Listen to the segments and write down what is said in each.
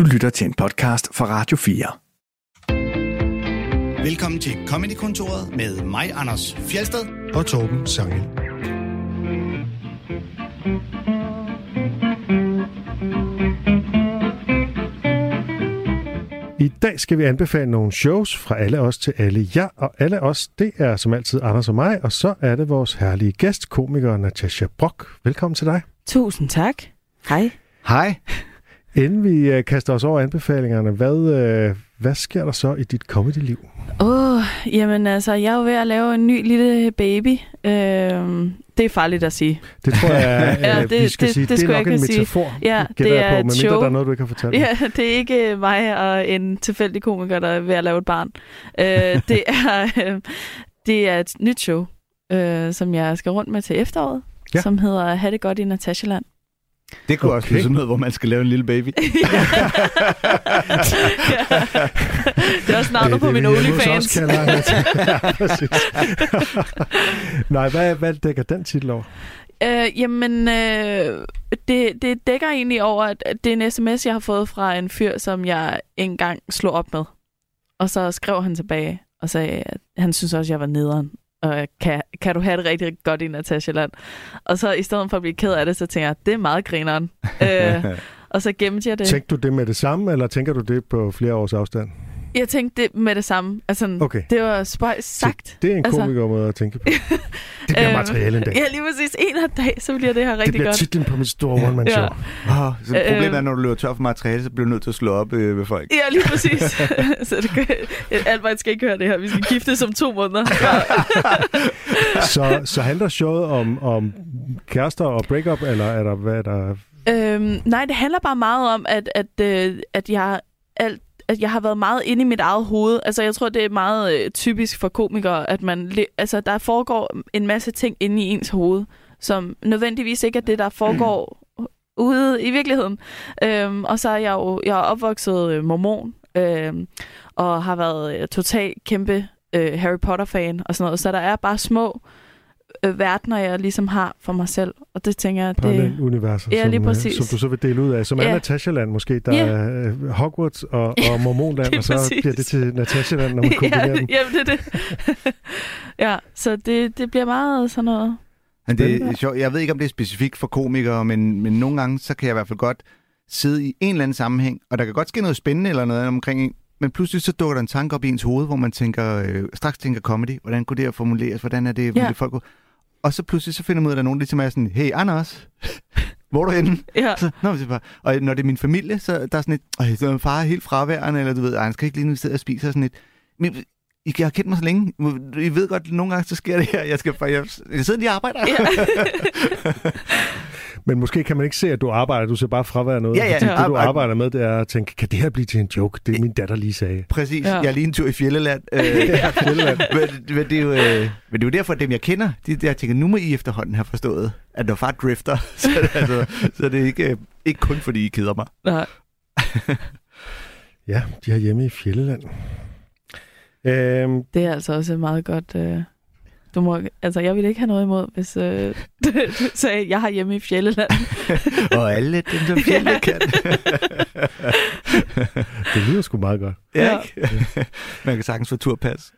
Du lytter til en podcast fra Radio 4. Velkommen til Comedy-kontoret med mig, Anders Fjelsted. og Torben Sangel. I dag skal vi anbefale nogle shows fra alle os til alle jer, og alle os, det er som altid Anders og mig, og så er det vores herlige gæst, komiker Natasha Brock. Velkommen til dig. Tusind tak. Hej. Hej. Inden vi uh, kaster os over anbefalingerne, hvad, uh, hvad sker der så i dit comedy-liv? Åh, oh, jamen altså, jeg er jo ved at lave en ny lille baby. Øhm, det er farligt at sige. Det tror jeg, Ja, ja, det- vi skal det- sige. det Det, skulle er nok en ikke sige. metafor, Ja, det er på, medmindre show. der er noget, du ikke har fortalt. Ja, det er ikke mig og en tilfældig komiker, der er ved at lave et barn. Øh, det, er, øh, det er et nyt show, øh, som jeg skal rundt med til efteråret, ja. som hedder Ha' det godt i Natashaland. Det kunne okay. Også blive sådan noget, hvor man skal lave en lille baby. det er også navnet Det på min OnlyFans. ja, præcis. Nej, hvad, hvad dækker den titel over? Øh, jamen, øh, det, det dækker egentlig over, at at det er en sms, jeg har fået fra en fyr, som jeg engang slog op med. Og så skrev han tilbage og sagde, at han synes også, jeg var nederen. Og kan, kan du have det rigtig, rigtig godt i Natasha Land? Og så i stedet for at blive ked af det, så tænker jeg, det er meget grineren. øh, og så gemte jeg det. Tænkte du det med det samme, eller tænker du det på flere års afstand? Jeg tænkte det med det samme. Altså, Okay. Det var spøjs sagt. Det er en Altså- komiker måde at tænke på. Det bliver Øh, materiale en dag. Ja, lige præcis. En af dag, så bliver det her Det rigtig bliver godt. titlen på mit store one-man-show. Ja. Oh, så problemet Øh, er, når du løber tør for materiale, så bliver du nødt til at slå op øh, ved folk. Ja, lige præcis. så det kan, Albert skal ikke høre det her. Vi skal gifte som to måneder. Så, så handler showet om, om kærester og breakup, eller er der, hvad er der... øhm, nej, det handler bare meget om, at, at, øh, at jeg alt at jeg har været meget inde i mit eget hoved. Altså, jeg tror, det er meget øh, typisk for komikere, at man, altså, der foregår en masse ting inde i ens hoved, som nødvendigvis ikke er det, der foregår ude i virkeligheden. Øhm, og så er jeg jo jeg er opvokset øh, mormon, øh, og har været øh, total kæmpe øh, Harry Potter-fan og sådan noget. Så der er bare små øh, verdener, jeg ligesom har for mig selv. Og det tænker jeg, det... Paralleluniverser, Ja, som, lige øh, præcis. som du så vil dele ud af. Som er Ja. Natasha-land måske. Der Ja. er øh, Hogwarts og, og Mormonland, og så præcis. bliver det til Natasha-land, når man kombinerer ja, dem. jamen, det er det. ja, så det, det bliver meget sådan noget... Men det er sjovt. Jeg ved ikke, om det er specifikt for komikere, men, men nogle gange, så kan jeg i hvert fald godt sidde i en eller anden sammenhæng, og der kan godt ske noget spændende eller noget omkring en, men pludselig så dukker der en tanke op i ens hoved, hvor man tænker, øh, straks tænker comedy, hvordan kunne det her formuleres, hvordan er det, Ja. ja. det folk kunne... Og så pludselig så finder man ud af, at der er nogen, der ligesom er sådan, hey Anders, hvor er du henne? Ja, Så, Nå, det bare, og når det er min familie, så der er sådan et, min far er helt fraværende, eller du ved, "Ej, han skal ikke lige nu sidde og spise, og sådan et, men I har kendt mig så længe. I ved godt, at nogle gange så sker det her. Jeg, skal, jeg, jeg sidder lige og arbejder. ja. Men måske kan man ikke se, at du arbejder. Du ser bare fraværende ud. Ja, ja. Fordi det, du arbejder med, det er at tænke, kan det her blive til en joke? Det er min datter lige sagde. Præcis. Ja. Jeg er lige en tur i Fjelleland. Øh, Ja, Fjelleland. men, men, det er jo, øh, men det er jo derfor, at dem, jeg kender, de, der tænker, nu må I efterhånden have forstået, at når far drifter, så, er det altså, så er det ikke, øh, ikke kun, fordi I keder mig. Nej. Ja, de har hjemme i Fjelleland. Øhm, Det er altså også meget godt... Øh... Du må, altså, jeg ville ikke have noget imod, hvis øh, du sagde, jeg har hjemme i Fjelleland. Og alle dem, der fjelle kan. det lyder sgu meget godt. ja, ikke? Man kan sagtens få turpas.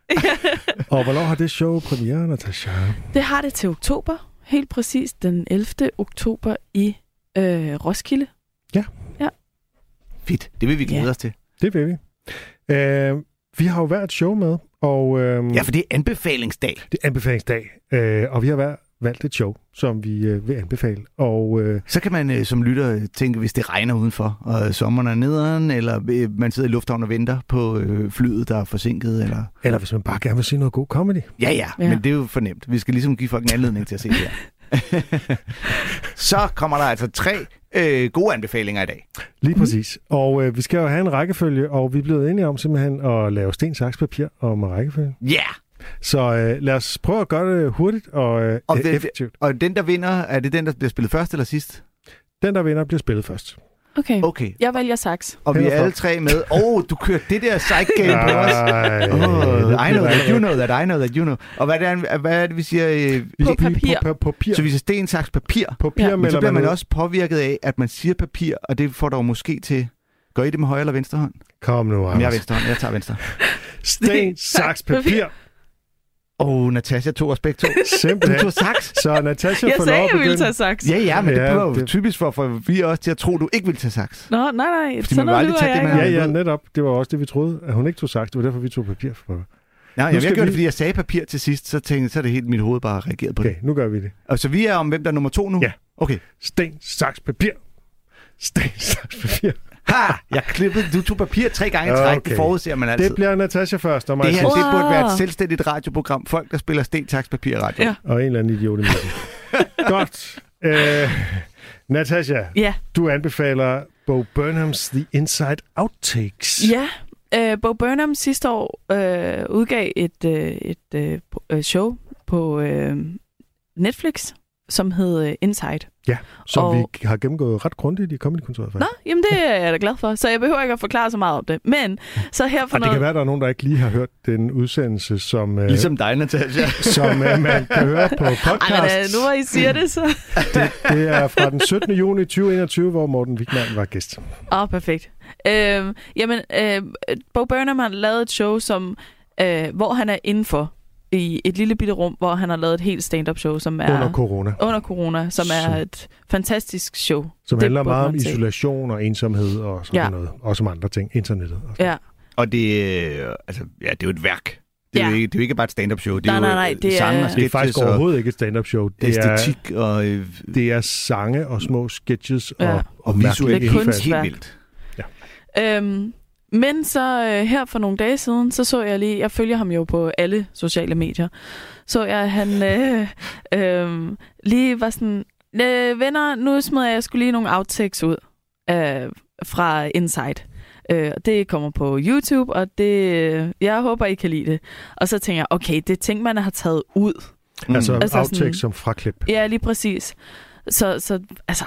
Og hvornår har det show premiere, Natasha? Det har det til oktober. Helt præcis den 11. oktober i øh, Roskilde. Fedt. Det vil vi glæde Ja. os til. Det vil vi. Øh, vi har jo været et show med, og øh, Ja, for det er anbefalingsdag. det er anbefalingsdag. Øh, og vi har været, valgt et show, som vi øh, vil anbefale. Og øh, Så kan man øh, som lytter tænke, hvis det regner udenfor, og sommeren er nederen, eller øh, man sidder i lufthavnen og venter på øh, flyet, der er forsinket, eller... eller hvis man bare gerne vil se noget god comedy. Ja, ja, Ja. ja, men det er jo fornemt. Vi skal ligesom give folk en anledning til at se det her. Så kommer der altså tre øh, gode anbefalinger i dag. Lige præcis. Og øh, vi skal jo have en rækkefølge, og vi er blevet enige om simpelthen at lave sten, saks, papir om rækkefølge. Ja! Yeah! Så øh, lad os prøve at gøre det hurtigt og, øh, Og det- effektivt. Og den, der vinder, er det den, der bliver spillet først eller sidst? Den, der vinder, bliver spillet først. Okay. Okay. Jeg vælger saks. Og vi er alle tre med. Åh, oh, du kører det der psych game på os. Ej, Oh, I know that, you know that, I know that, you know. Og hvad er det, hvad er det vi siger? Øh, vi, På papir. På, på papir. så vi siger sten, saks, papir. papir Ja. Men så bliver man ud. også påvirket af, at man siger papir, og det får dog måske til Gør I det med højre eller venstre hånd? Kom nu, Jamen, jeg er Anders. venstre hånd. Jeg tager venstre. Sten, saks, papir. Åh, oh, Natasha tog os begge to. Du Simpelthen. tog saks. Så Natasha Jeg får sagde, lov at jeg ville tage saks. Ja, ja, men Ja, det var jo det- typisk for at forvirre os til at tro, du ikke ville tage saks. Nå, nej, nej. Fordi Sådan man vil noget tage det. Ja, ja, netop. Det var også det, vi troede, at hun ikke tog saks. Det var derfor, vi tog papir for. Nej, Nu jamen, jeg gjorde vi- det, fordi jeg sagde papir til sidst, så tænkte så er det helt mit hoved bare reageret på Okay, det. nu gør vi det. Og så vi er om, hvem der er nummer to nu? Ja. Okay. Sten, saks, papir. Sten, saks, papir. Ha! Jeg klippede, du tog papir tre gange i træk. Okay. Det forudser man altid. Det bliver Natasha først, og mig det her sidst. det burde være et Wow. selvstændigt radioprogram. Folk, der spiller sten, taks, papir, radio. Ja. Og en eller anden idiot i midten. Godt. Øh, Natasha, Ja, du anbefaler Bo Burnhams The Inside Outtakes. ja. Øh, Bo Burnham sidste år øh, udgav et, øh, et øh, øh, show på øh, Netflix, som hed øh, Inside. Som Og- vi har gennemgået ret grundigt i Comedykontoret. Nå, faktisk. jamen det er jeg da glad for, så jeg behøver ikke at forklare så meget om det. Men så her for Og det noget... kan være, at der er nogen, der ikke lige har hørt den udsendelse, som, øh, Ligesom dig, Natasha. som øh, man kan høre på podcast. Ej, men øh, nu hvor I siger det, så... Det er fra den 17. juni 2021, hvor Morten Wigman var gæst. Åh, oh, perfekt. Øh, jamen, øh, Bo Burnham har lavet et show, som, øh, hvor han er indenfor i et lille bitte rum, hvor han har lavet et helt stand-up show, som er Under corona. under corona, som er Så- et fantastisk show. Som Det handler meget om isolation og ensomhed og sådan Ja. noget. Også om andre ting. Internettet. Og sådan. Ja, Og det, øh, altså, ja, det er jo et værk. Det er, Ja. jo, ikke, det er jo ikke bare et stand-up show. Det er Nej, jo nej, nej, øh, det er- sange og Det er faktisk og overhovedet ikke et stand-up show. Det er, æstetik og, øh, det er sange og små sketches Ja. og, og, og visuelt Det er helt, kunstværk. helt vildt. Øhm, men så øh, her for nogle dage siden, så så jeg lige, jeg følger ham jo på alle sociale medier, så jeg, at han øh, øh, lige var sådan, øh, venner, nu smider jeg skulle lige nogle outtakes ud øh, fra Inside. Øh, det kommer på YouTube, og det, øh, jeg håber, I kan lide det. Og så tænker jeg, okay, det er ting, man har taget ud. Mm. Altså, Altså altså outtakes sådan- som fraklip. Ja, lige præcis. Så, så, altså,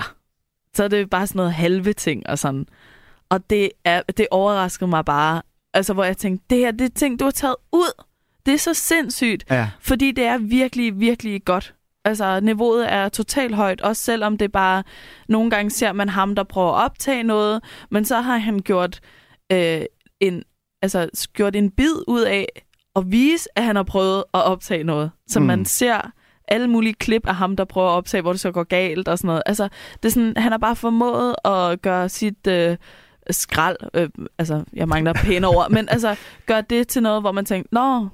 så er det bare sådan noget halve ting og sådan. Og det, er, det overraskede mig bare. Altså, hvor jeg tænkte, det her, det er ting, du har taget ud. Det er så sindssygt, Ja. fordi det er virkelig, virkelig godt. Altså, niveauet er totalt højt, også selvom det bare... Nogle gange ser man ham, der prøver at optage noget, men så har han gjort, øh, en, altså, gjort en bid ud af at vise, at han har prøvet at optage noget. Så Mm. man ser alle mulige klip af ham, der prøver at optage, hvor det så går galt og sådan noget. Altså, det er sådan, han har bare formået at gøre sit øh, skrald, øh, altså, jeg mangler pæne ord, men altså, gøre det til noget, hvor man tænker, nå,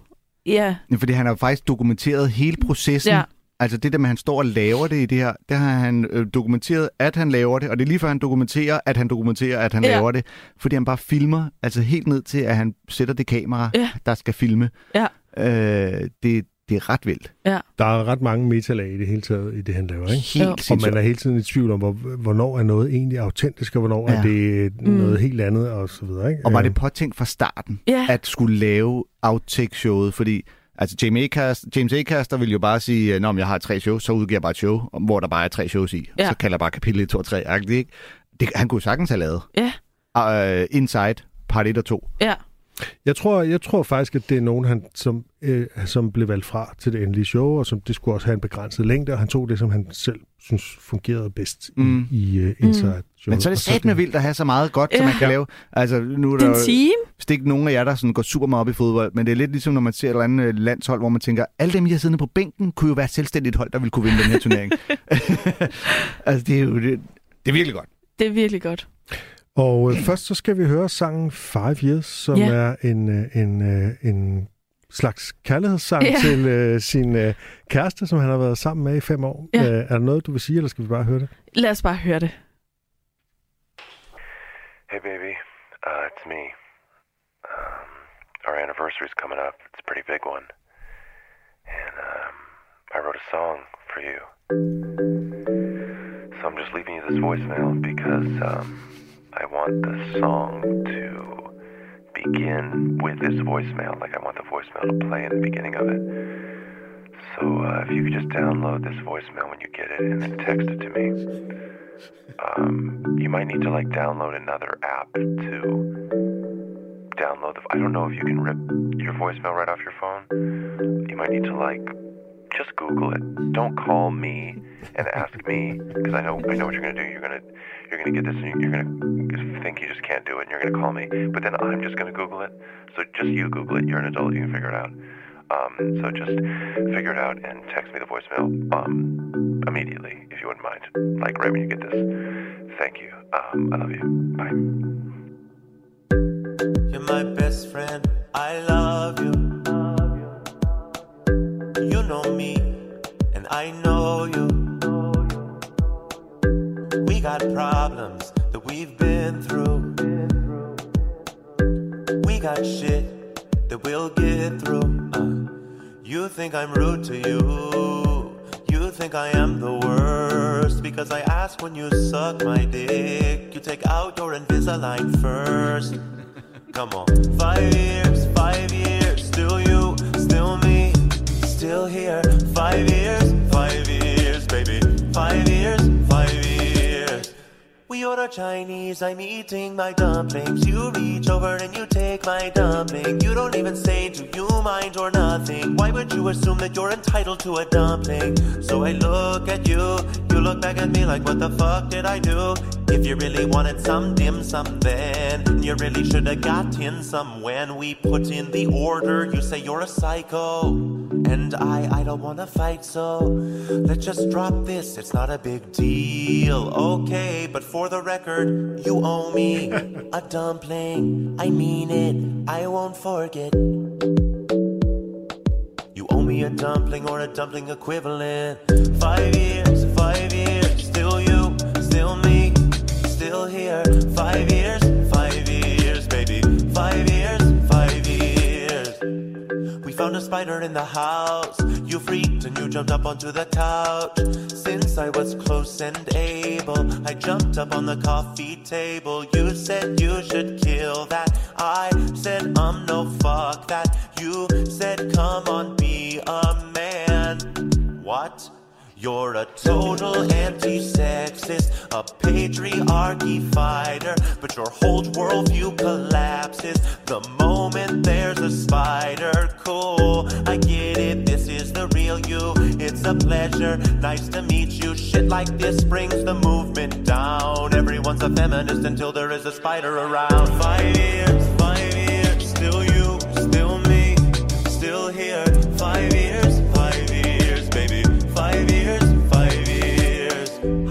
ja, Ja, Fordi han har faktisk dokumenteret hele processen. ja, Altså det der med, at han står og laver det i det her, der har han øh, dokumenteret, at han laver det, og det er lige før han dokumenterer, at han dokumenterer, at han Ja. laver det, fordi han bare filmer, altså helt ned til, at han sætter det kamera, Ja. der skal filme. Ja. Øh, det, det er ret vildt. Der er ret mange metalag i det hele taget, i det han laver, ikke? Helt. Og sindssygt. man er hele tiden i tvivl om, hvor, hvornår er noget egentlig autentisk, og hvornår ja. Ja. er det Mm. noget helt andet, og så videre, ikke? Og var Øh, det påtænkt fra starten, ja, at skulle lave outtake-showet, fordi altså James Acast, James Acaster vil jo bare sige, Nå, men jeg har tre shows, så udgiver jeg bare et show, hvor der bare er tre shows i. Ja. Så kalder jeg bare kapitel 1, 2 og 3. Er det ikke? Det, han kunne sagtens have lavet. ja, Uh, Inside, part 1 og 2. ja, Jeg tror, jeg tror faktisk, at det er nogen, han, som, øh, som blev valgt fra til det endelige show, og som det skulle også have en begrænset længde, og han tog det, som han selv synes fungerede bedst Mm. mm. i, i uh, Inside Show. Men så er det satme vildt at have så meget godt, ja. som Ja. man kan lave. Altså, nu er det er der vist ikke nogen af jer, der sådan går super meget op i fodbold, men det er lidt ligesom, når man ser et eller andet øh, landshold, hvor man tænker, alle dem, I har siddende på bænken, kunne jo være et selvstændigt hold, der ville kunne vinde den her turnering. altså, det er jo det, det er virkelig godt. Det er virkelig godt. Og øh, først så skal vi høre sangen Five Years, som Ja. er en, øh, en, øh, en slags kærlighedssang Ja. til øh, sin øh, kæreste, som han har været sammen med i fem år. Ja. Øh, er der noget, du vil sige, eller skal vi bare høre det? Lad os bare høre det. Hey, baby. Uh, it's me. Um, our anniversary's coming up. It's a pretty big one. And um, I wrote a song for you. So I'm just leaving you this voicemail because um, I want the song to begin with this voicemail. Like, I want the voicemail to play in the beginning of it. So uh, if you could just download this voicemail when you get it and then text it to me. Um, you might need to like download another app to download the. I don't know if you can rip your voicemail right off your phone. You might need to like just Google it. Don't call me and ask me because I know I know what you're gonna do. You're gonna you're gonna get this and you're gonna think you just can't do it. and You're gonna call me, but then I'm just gonna Google it. So just you Google it. You're an adult. You can figure it out. Um, so just figure it out and text me the voicemail um, immediately if you wouldn't mind. Like right when you get this. Thank you. Um, I love you. Bye. You're my best friend. I love you. You know me, and I know you. Got problems that we've been through. We got shit that we'll get through. Uh, you think I'm rude to you. You think I am the worst because I ask when you suck my dick. You take out your Invisalign first. Come on. Five years, five years, still you, still me, still here. Five years, five years, baby. Five years, five years. We order Chinese, I'm eating my dumplings. You reach over and you take my dumpling. You don't even say, do you mind or nothing? Why would you assume that you're entitled to a dumpling? So I look at you, you look back at me like, what the fuck did I do? If you really wanted some dim sum then You really should have gotten some when we put in the order You say you're a psycho And I, I don't wanna fight so Let's just drop this, it's not a big deal. Okay, but for the record You owe me a dumpling. I mean it, I won't forget. You owe me a dumpling or a dumpling equivalent. Five years, five years. Still you, still me. Still here. Five years, found a spider in the house. You freaked and you jumped up onto the couch. Since I was close and able, I jumped up on the coffee table. You said you should kill that. I said, I'm no, fuck that. You said, come on, be a man. What? You're a total anti-sexist, a patriarchy fighter, but your whole worldview collapses the moment there's a spider. Cool, I get it, this is the real you. It's a pleasure, nice to meet you. Shit like this brings the movement down. Everyone's a feminist until there is a spider around. Five years, five years, still you, still me, still here. Five years,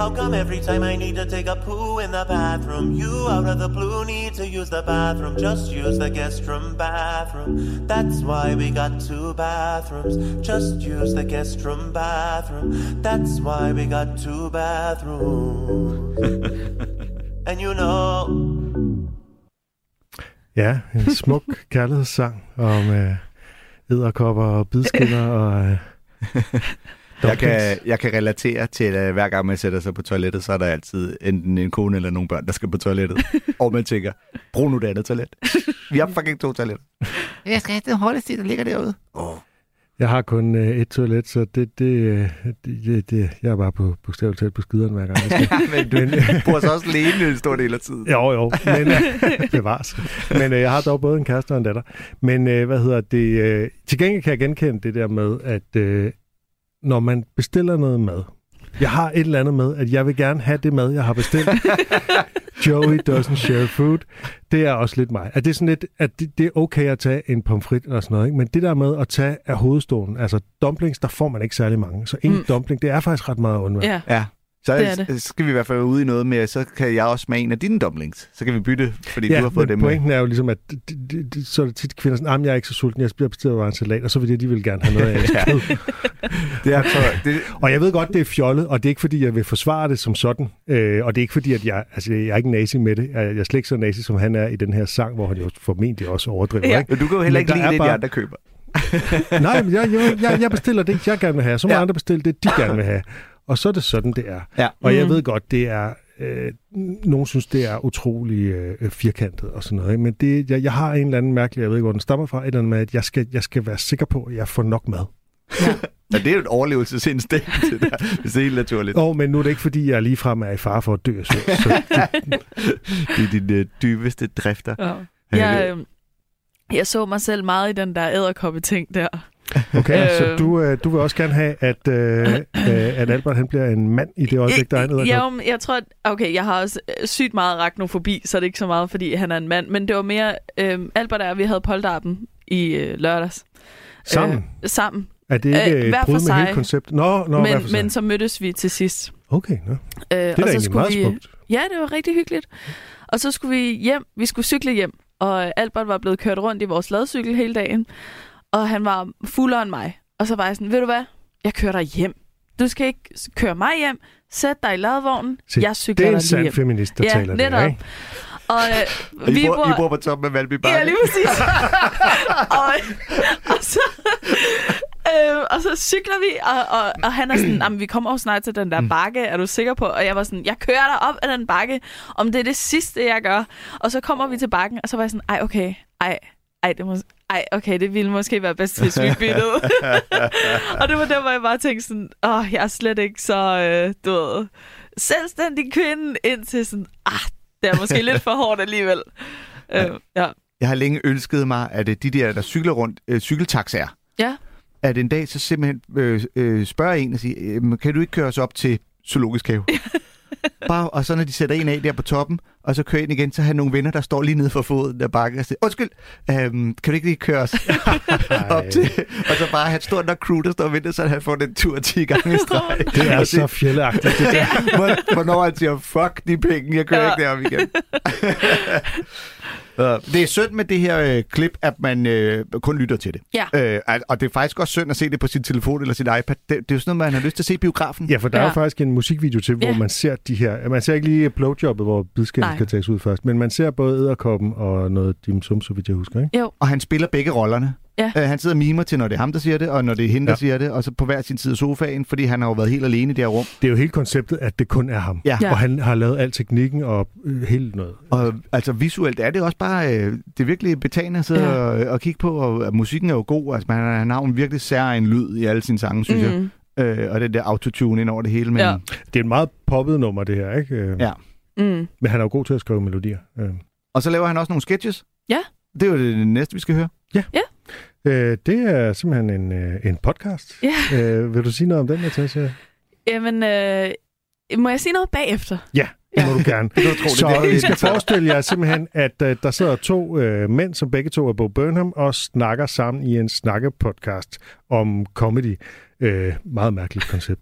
How come every time I need to take a poo in the bathroom, you out of the blue need to use the bathroom? Just use the guest room bathroom. That's why we got two bathrooms. Just use the guest room bathroom. That's why we got two bathrooms. and you know. Ja, en smuk kærlighedssang om øh, æderkopper og bidskinner og... Øh, Jeg kan, jeg kan relatere til, at hver gang man sætter sig på toilettet, så er der altid enten en kone eller nogle børn, der skal på toilettet. og man tænker, brug nu det andet toilet. Vi har fucking to toiletter. Jeg skal have det højeste, der ligger derude. Oh. Jeg har kun øh, et toilet, så det, det, øh, det, det, det, jeg er bare på bogstaveligt talt på skideren hver gang. Jeg skal. men du Men- bor så også alene en stor del af tiden. Jo, jo, men øh, bevares. Men øh, jeg har dog både en kæreste og en datter. Men øh, hvad hedder det? Øh, til gengæld kan jeg genkende det der med, at øh, når man bestiller noget mad, jeg har et eller andet med, at jeg vil gerne have det mad, jeg har bestilt. Joey doesn't share food. Det er også lidt mig. At det er sådan lidt, at det, det er okay at tage en pomfrit eller sådan noget, ikke? men det der med at tage af hovedstolen, altså dumplings, der får man ikke særlig mange. Så en Mm. mm. dumpling, det er faktisk ret meget at undvære. Ja. Ja. Så Det er det. skal vi i hvert fald være ude i noget med, så kan jeg også smage en af dine dumplings. Så kan vi bytte, fordi Ja, du har fået men dem med. pointen er jo ligesom, at de, de, de, så er det tit kvinder sådan, "Ah, men jeg er ikke så sulten, jeg bestiller bare en salat, og så vil de alligevel gerne have noget af ja. Det er, så, det, Og jeg ved godt, det er fjollet, og det er ikke fordi, jeg vil forsvare det som sådan, øh, og det er ikke fordi, at jeg, altså, jeg er ikke nazi med det. Jeg, jeg er slet ikke så nazi, som han er i den her sang, hvor han jo formentlig også overdriver. Ja. Ikke? men du kan jo heller ikke lide det, de bare- andre køber. Nej, men jeg, jeg, jeg, bestiller det, jeg gerne vil have, så må ja. andre bestille det, de gerne vil have. Og så er det sådan, det er. Ja. Og jeg Mhm. ved godt, det er... Øh, nogen synes, det er utrolig øh, firkantet og sådan noget. Ikke? Men det, jeg, jeg har en eller anden mærkelig, jeg ved ikke, hvor den stammer fra, et eller andet med, at jeg skal, jeg skal være sikker på, at jeg får nok mad. Ja, det er jo et overlevelsesinstinkt til dig, hvis det er helt naturligt. Og, men nu er det ikke, fordi jeg ligefrem er i fare for at dø sult. Så Det er dine øh, dybeste drifter. Ja. Ja, Jeg, øh, jeg så mig selv meget i den der æderkoppe-ting der. Okay, Øh. så du, øh, du vil også gerne have, at, øh, øh, at Albert han bliver en mand i det øjeblik, der er edderkop? Ja, men jeg tror, at, okay, jeg har også øh, sygt meget arachnofobi, så det er ikke så meget, fordi han er en mand. Men det var mere, øh, Albert og vi havde polterappen i øh, lørdags. Sammen? Øh, sammen. Er det ikke øh, et brud med hele sig. konceptet? Nå, nå men, men så mødtes vi til sidst. Okay, nå. Øh, det er da egentlig meget vi, smukt. Ja, det var rigtig hyggeligt. Og så skulle vi hjem. Vi skulle cykle hjem. Og Albert var blevet kørt rundt i vores ladcykel hele dagen. Og han var fuldere end mig. Og så var jeg sådan, ved du hvad? Jeg kører dig hjem. Du skal ikke køre mig hjem. Sæt dig i ladvognen. Se, Jeg cykler Det er en dig sand hjem. feminist, der Ja, taler netop. det, ikke? Og Og øh, I, vi bor, bor... I bor på toppen af Valby Bakke. Ja, lige præcis. og, og, så, øh, og så cykler vi, og, og, og han er sådan, "Jamen, vi kommer jo snart til den der bakke, er du sikker på? Og jeg var sådan, jeg kører dig op ad den bakke, om det er det sidste, jeg gør. Og så kommer vi til bakken, og så var jeg sådan, ej, okay, ej, ej, det må, ej, okay, det ville måske være bedst, hvis vi byttede. og det var der, hvor jeg bare tænkte sådan, åh, jeg er slet ikke så, øh, du ved, selvstændig kvinde, indtil sådan, ah, det er måske lidt for hårdt alligevel. Øh, ja. Jeg har længe ønsket mig, at øh, de der, der cykler rundt, øh, cykeltaxaer, Ja. at en dag så simpelthen øh, øh, spørger en og siger, øh, kan du ikke køre os op til zoologisk have? Bare, og så når de sætter en af der på toppen, og så kører ind igen, så har nogle venner, der står lige nede for foden der bakke og siger, undskyld, øhm, kan du ikke lige køre os op til? Og så bare have et stort nok crew, der står og venter, så han får den tur 10 gange i streg. Det er så fjeldeagtigt, det der. Hvor- Hvornår han siger, fuck de penge, jeg kører Ja. ikke derop igen. Det er synd med det her øh, klip, at man øh, kun lytter til det. Ja. Øh, og det er faktisk også synd at se det på sin telefon eller sin iPad. Det, det er jo sådan noget, man har lyst til at se i biografen. Ja, for der er Ja. jo faktisk en musikvideo til, hvor Ja. man ser de her... Man ser ikke lige blowjobbet, hvor bidskænden skal tages ud først, men man ser både æderkoppen og noget dim sum, så vidt jeg husker, ikke? Jo, Og han spiller begge rollerne. Ja. Øh, han sidder og mimer til, når det er ham, der siger det, og når det er hende, der Ja. siger det, og så på hver sin side af sofaen, fordi han har jo været helt alene i det her rum. Det er jo hele konceptet, at det kun er ham. Ja. Ja. Og han har lavet al teknikken og øh, hele noget. Og altså visuelt er det også bare, øh, det er virkelig betagende at sidde Ja. og, og kigge på, og at musikken er jo god. Altså man, han har jo en virkelig særlig lyd i alle sine sange, synes mm. jeg. Øh, og det der autotune ind over det hele. Men, Ja. Det er et meget poppet nummer, det her, ikke? Øh, Ja. mm. Men han er jo god til at skrive melodier. Øh. Og så laver han også nogle sketches. Ja. Det er jo det næste, vi skal høre. Øh, det er simpelthen en, øh, en podcast. Ja. Øh, vil du sige noget om den, Natasha? Jamen, øh, må jeg sige noget bagefter? Ja, det må du gerne. Det kan du tro, det Så I skal forestille jer simpelthen, at uh, der sidder to uh, mænd, som begge to er Bo Burnham, og snakker sammen i en snakkepodcast om comedy. Uh, meget mærkeligt koncept.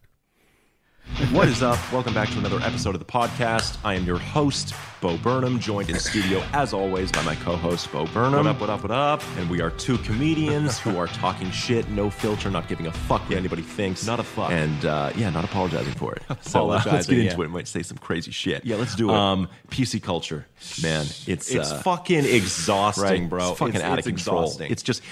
What is up? Welcome back to another episode of the podcast. I am your host, Bo Burnham, joined in studio, as always, by my co host, Bo Burnham. What up, what up, what up? And we are two comedians who are talking shit, no filter, not giving a fuck what anybody thinks. Not a fuck. And uh, yeah, not apologizing for it. so uh, let's get yeah. into it. We might say some crazy shit. Yeah, let's do it. Um, PC culture, man, it's It's uh, fucking exhausting, right? bro. It's fucking It's- out it's of control. exhausting. It's just.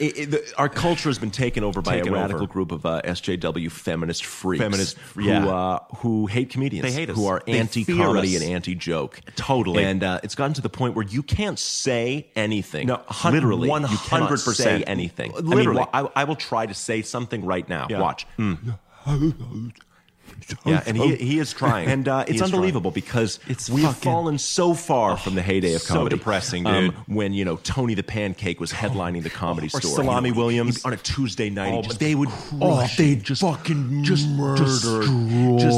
It, it, the, our culture has been taken over by Taken a over. radical group of uh, SJW feminist freaks, Feminist- who yeah. uh, who hate comedians, They hate us. who are They anti-comedy and anti-joke, Totally. And uh, it's gotten to the point where you can't say anything. No, hun- literally, 100%. cannot say anything. I mean, Literally. I, I will try to say something right now. Yeah. Watch. Yeah, and he, he is trying, and uh, it's unbelievable because It's we've fallen so far from the heyday of comedy. so depressing, Um, dude. when you know Tony the Pancake was headlining the comedy Or store, Salami He- he- Williams. on a Tuesday night, Oh, just they would oh, they just fucking just murder, just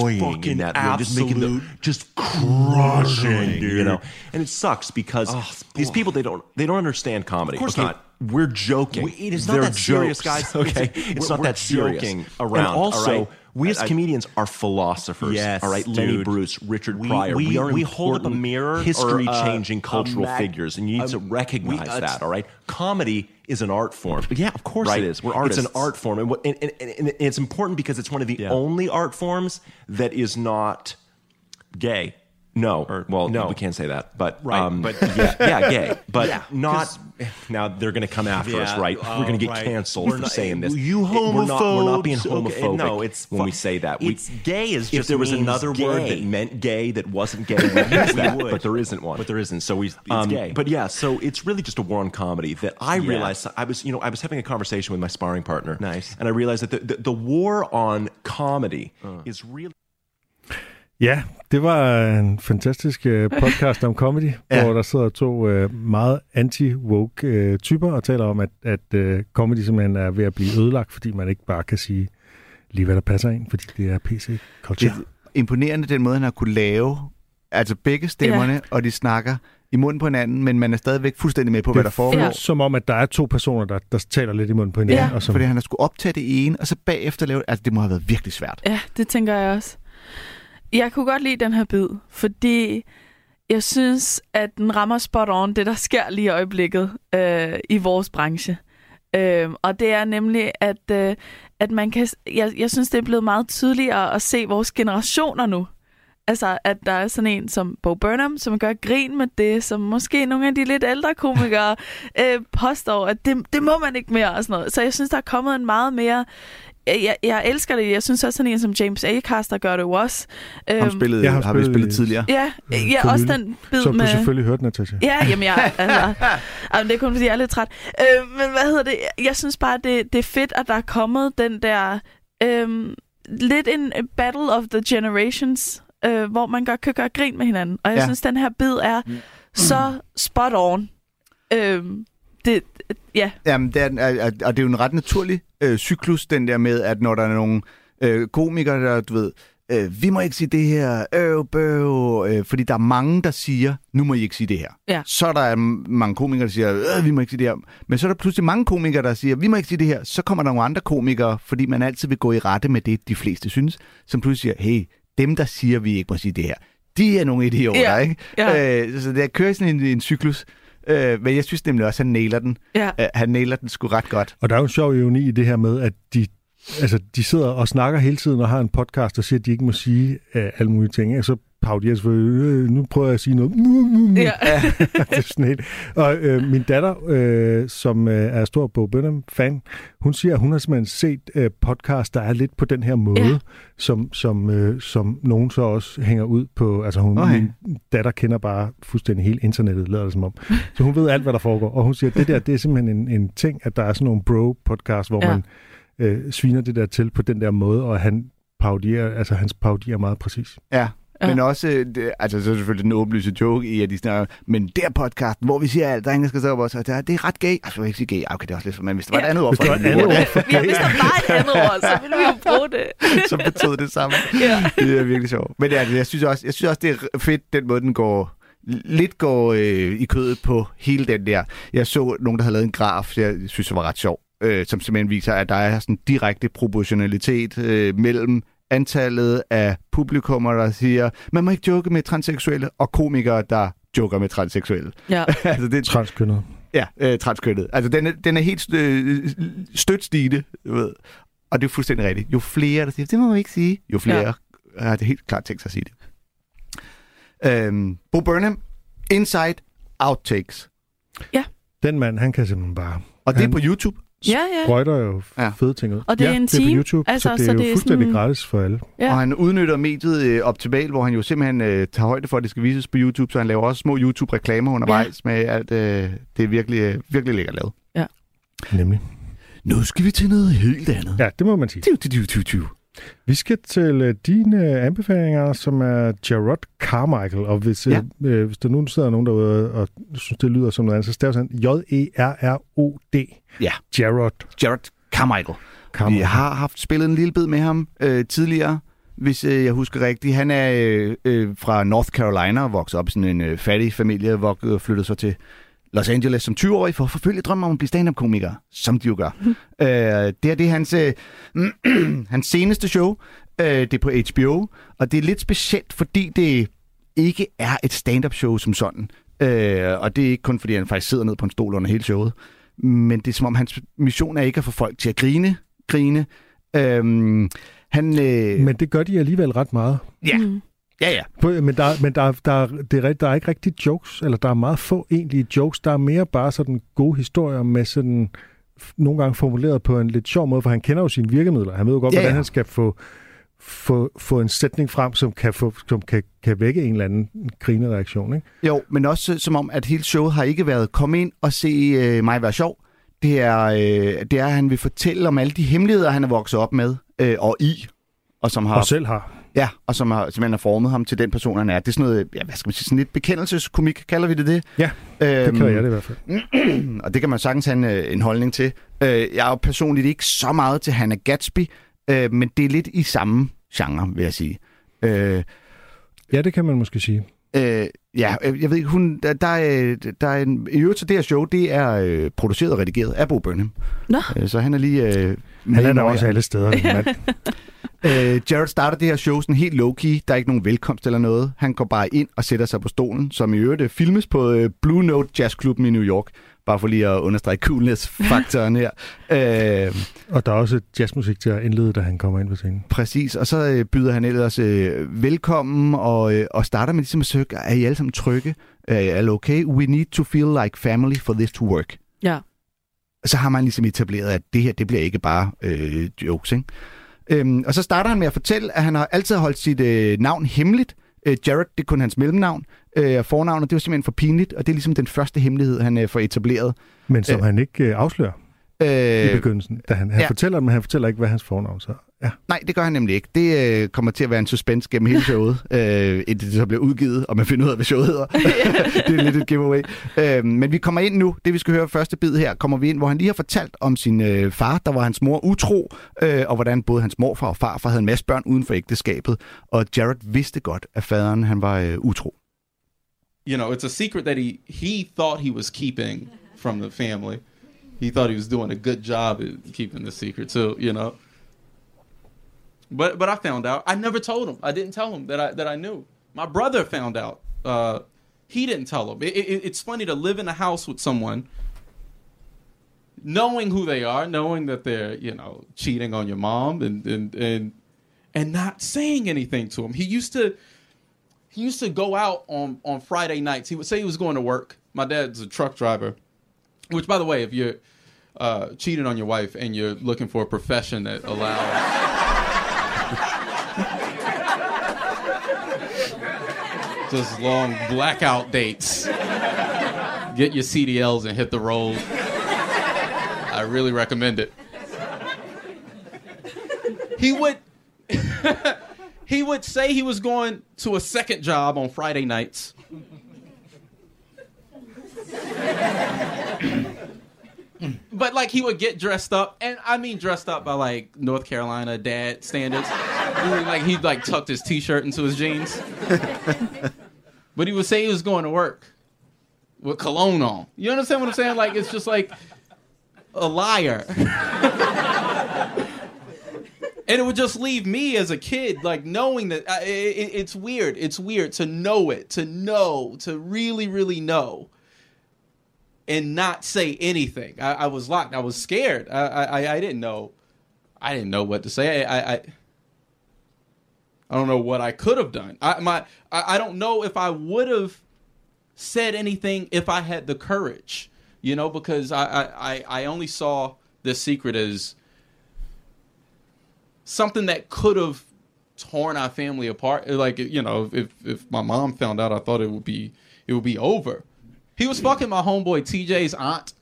fucking in that room, absolute, just making the- just crushing, dude. you know. And it sucks because Oh, these people they don't they don't understand comedy. Of course Okay, not. We're joking. We- it is not They're that serious, jokes, guys. Okay, It's- it's, not that serious. joking And around, also, all right? We as I- comedians are philosophers. Yes, all right. Lenny. Bruce, Richard We- Pryor. we- are we hold up a mirror history-changing uh, cultural mag- figures, and you need to recognize we- uh, that. All right. Comedy is an art form. Yeah, of course right? it is. We're artists. It's an art form, and, what, and, and, and, and it's important because it's one of the Yeah. only art forms that is not Gay. No. Or- well, no. we can't say that, but Right, um, but- yeah, yeah, gay, but Yeah, not. Now they're going to come after us, right? oh, We're going to get right. canceled We're for not- saying this. You It- We're not, we're not being homophobes. Okay, homophobic no, it's when we say that. We, It's gay is if just there was another word that meant gay that wasn't gay, that, but there isn't one. But there isn't, so we- it's Um, gay. But yeah, so it's really just a war on comedy that I Yeah. realized. I was, you know, I was having a conversation with my sparring partner. Nice. and I realized that the, the, the war on comedy is really. Ja, det var en fantastisk øh, podcast om comedy, Ja. hvor der sidder to øh, meget anti-woke øh, typer og taler om, at, at øh, comedy simpelthen er ved at blive ødelagt, fordi man ikke bare kan sige lige, hvad der passer ind, fordi det er Det PC-culture. er imponerende, den måde, han har kunne lave altså begge stemmerne, ja. og de snakker i munden på hinanden, men man er stadigvæk fuldstændig med på, hvad der foregår. Føles som om, at der er to personer, der, der taler lidt i munden på hinanden. Ja. og som, Fordi han har skulle optage det ene, og så bagefter lave det. Altså, det må have været virkelig svært. Ja, det tænker jeg også. Jeg kunne godt lide den her bid, fordi jeg synes, at den rammer spot on det, der sker lige i øjeblikket øh, i vores branche. Øh, og det er nemlig, at, øh, at man kan... Jeg, jeg synes, det er blevet meget tydeligere at se vores generationer nu. Altså, at der er sådan en som Bo Burnham, som gør grin med det, som måske nogle af de lidt ældre komikere øh, påstår, at det, det må man ikke mere og sådan noget. Så jeg synes, der er kommet en meget mere... Jeg, jeg elsker det. Jeg synes også, sådan en som James Acaster gør det jo også. Ham Øhm, spillede, jeg har har vi spillet spillet i- tidligere. Ja, ja for også den bid som med... du selvfølgelig hørte, Natasha. Ja, jamen jeg, altså, altså, det er kun fordi, jeg er lidt træt. Øh, men hvad hedder det? Jeg synes bare, det, det er fedt, at der er kommet den der... Øh, lidt en battle of the generations, øh, hvor man godt kan gøre grin med hinanden. Og jeg Ja. ja. synes, den her bid er så spot on. Øh, det, ja, Jamen, det er- og det er jo en ret naturlig øh, cyklus, den der med, at når der er nogle øh, komikere, der, du ved, øh, vi må ikke sige det her, øv, bøv, øh, fordi der er mange, der siger, nu må I ikke sige det her. Ja. Så er der m- mange komikere, der siger, øh, vi må ikke sige det her. Men så er der pludselig mange komikere, der siger, vi må ikke sige det her. Så kommer der nogle andre komikere, fordi man altid vil gå i rette med det, de fleste synes, som pludselig siger, hey, dem, der siger, vi ikke må sige det her, de er nogle idioter, Ja, ikke? ja. Øh, så der kører sådan en, en cyklus. Øh, men jeg synes nemlig også, at han nailer den. ja. Øh, han nailer den sgu ret godt. Og der er jo en sjov ironi i det her med, at de, altså, de sidder og snakker hele tiden og har en podcast, og siger, at de ikke må sige uh, alle mulige ting. Og så parodierer selvfølgelig, øh, nu prøver jeg at sige noget. ja. det er sådan helt. Og øh, min datter, øh, som øh, er stor Bo Burnham-fan, hun siger, at hun har simpelthen set øh, podcast, der er lidt på den her måde, Ja. som, som, øh, som nogen så også hænger ud på. Altså hun, Okay. min datter kender bare fuldstændig hele internettet, lader det som om. Så hun ved alt, hvad der foregår. Og hun siger, at det der, det er simpelthen en, en ting, at der er sådan nogle bro-podcast, hvor Ja. man øh, sviner det der til på den der måde, og han parodierer, altså hans parodier er meget præcis. Ja. Ja. Men også, øh, det, altså så er selvfølgelig den åbenlyse joke i, at de snakker, men der podcast, hvor vi siger alt, der er ingen, der skal stå op og så, det er, det er ret gay. Altså, jeg vil ikke sige gay, okay, det er også lidt for, men hvis det var et Ja. andet ord Hvis for der var det, et andet ord for ja, hvis der var et andet ord, så ville vi jo bruge det. så betød det samme. Ja. Det er virkelig sjovt. Men ja, jeg synes også, jeg synes også det er fedt, den måde, den går lidt går øh, i kødet på hele den der. Jeg så nogen, der havde lavet en graf, jeg synes, det var ret sjov, øh, som simpelthen viser, at der er sådan direkte proportionalitet øh, mellem antallet af publikummer, der siger, man må ikke joke med transseksuelle, og komikere, der joker med transseksuelle. Ja. altså, det, Transkønnet. Ja, øh, transkønnet. Altså, den er, den er helt øh, stødt stigende, du ved. Og det er fuldstændig rigtigt. Jo flere, der siger, det må man ikke sige, jo flere ja. har det helt klart tænkt sig at sige det. Øhm, Bo Burnham, Inside Outtakes. Den mand, han kan simpelthen bare Og det er Han- på YouTube. Ja, ja. sprøjter jo Ja. ja. fede ting ud. Og det er ja, en det er på time, YouTube, altså, så det er så jo det er fuldstændig sådan- gratis for alle. Ja. Og han udnytter mediet øh, optimalt, hvor han jo simpelthen øh, tager højde for, at det skal vises på YouTube, så han laver også små YouTube-reklamer undervejs ja. med alt. Øh, det er virkelig, øh, virkelig lækkert lavet. Nemlig. Nu skal vi til noget helt andet. Ja, det må man sige. Tiu, tiu, tiu, tiu. Vi skal til uh, dine anbefalinger, som er Jarrod Carmichael. Og hvis, Ja. ja. øh, hvis der nu sidder nogen derude og synes, det lyder som noget andet, så staves han J-E-R-R-O-D. Ja. Jarrod Jared Carmichael. Carmichael. Vi har haft spillet en lille bid med ham øh, tidligere, hvis øh, jeg husker rigtigt. Han er øh, øh, fra North Carolina og vokset op i sådan en øh, fattig familie, og øh, flyttede så til Los Angeles som 20-årig for at forfølge drømmen om at blive stand-up-komiker, som de jo gør. øh, det er det er hans, øh, hans seneste show. Øh, det er på HBO, og det er lidt specielt, fordi det ikke er et stand-up show som sådan. Øh, og det er ikke kun, fordi han faktisk sidder ned på en stol under hele showet. Men det er som om, hans mission er ikke at få folk til at grine. grine. Øhm, han, øh, Men det gør de alligevel ret meget. ja, Mm. Ja, ja. Men, der, men der, der, det er, der er ikke rigtig jokes, eller der er meget få egentlige jokes. Der er mere bare sådan gode historier med sådan nogle gange formuleret på en lidt sjov måde, for han kender jo sine virkemidler. Han ved jo godt, Ja, ja, hvordan han skal få, få, få en sætning frem, som kan, få, som kan, kan vække en eller anden grinereaktion. Ikke? Jo, men også øh, som om, at hele showet har ikke været, kom ind og se øh, mig være sjov. Det er, øh, det er, at han vil fortælle om alle de hemmeligheder, han er vokset op med øh, og i. Og som har Og selv har. Ja, og som har, simpelthen har formet ham til den person, han er. Det er sådan noget, ja, hvad skal man sige, sådan lidt bekendelseskomik, kalder vi det det? Ja, det Øhm, kalder jeg det i hvert fald. og det kan man sagtens have en, øh, en holdning til. Øh, jeg er jo personligt ikke så meget til Hannah Gatsby, øh, men det er lidt i samme genre, vil jeg sige. Øh, Ja, det kan man måske sige. Øh, ja, øh, jeg ved ikke, hun, der, der, er, der er en, i øvrigt så det her show, det er øh, produceret og redigeret af Bo Burnham. Nå. Øh, så han er lige... Øh, Han er der også alle steder. mand. Øh, Jared starter det her show sådan helt low-key. Der er ikke nogen velkomst eller noget. Han går bare ind og sætter sig på stolen, som i øvrigt øh, filmes på øh, Blue Note Jazzklubben i New York. Bare for lige at understrege coolness-faktoren her. Øh, Og der er også jazzmusik til at indlede, da han kommer ind på scenen. præcis. Og så øh, byder han ellers øh, velkommen og, øh, og starter med ligesom at søge, er I alle sammen trygge? Er I alle okay? We need to feel like family for this to work. Ja. så har man ligesom etableret, at det her, det bliver ikke bare øh, jokes, ikke? Øhm, og så starter han med at fortælle, at han har altid holdt sit øh, navn hemmeligt. Øh, Jared, det er kun hans mellemnavn. Øh, og fornavnet, det var simpelthen for pinligt, og det er ligesom den første hemmelighed, han øh, får etableret. Men som Øh. han ikke øh, afslører i Øh, begyndelsen. Da han, han ja. fortæller men han fortæller ikke, hvad hans fornavn så Ja. nej, det gør han nemlig ikke. Det øh, kommer til at være en suspense gennem hele showet, øh, indtil det så bliver udgivet, og man finder ud af, hvad showet hedder. det er lidt et giveaway. Øh, men vi kommer ind nu, det vi skal høre første bid her, kommer vi ind, hvor han lige har fortalt om sin øh, far, der var hans mor utro, øh, og hvordan både hans morfar og farfar havde en masse børn uden for ægteskabet, og Jared vidste godt, at faderen han var øh, utro. you know, it's a secret that he he thought he was keeping from the family. He thought he was doing a good job at keeping the secret too, you know. But but I found out. I never told him. I didn't tell him that I that I knew. My brother found out. Uh, he didn't tell him. It, it, it's funny to live in a house with someone, knowing who they are, knowing that they're you know cheating on your mom, and and and and not saying anything to him. He used to he used to go out on on Friday nights. He would say he was going to work. My dad's a truck driver, which, by the way, if you're uh, cheating on your wife and you're looking for a profession that allows just long blackout dates, get your CDLs and hit the road. I really recommend it. He would he would say he was going to a second job on Friday nights. but like he would get dressed up, and I mean dressed up by like North Carolina dad standards. like he like tucked his t-shirt into his jeans. but he would say he was going to work with cologne on. You understand what I'm saying? Like it's just like a liar. and it would just leave me as a kid like knowing that I, it, it's weird it's weird to know it to know to really really know and not say anything. I, I was locked. I was scared. I, I i didn't know. I didn't know what to say. I i, I don't know what i could have done. I my i, I don't know if i would have said anything if i had the courage you know because i i i I only saw this secret as something that could have torn our family apart. Like you know, if if my mom found out, I thought it would be it would be over. He was fucking my homeboy TJ's aunt,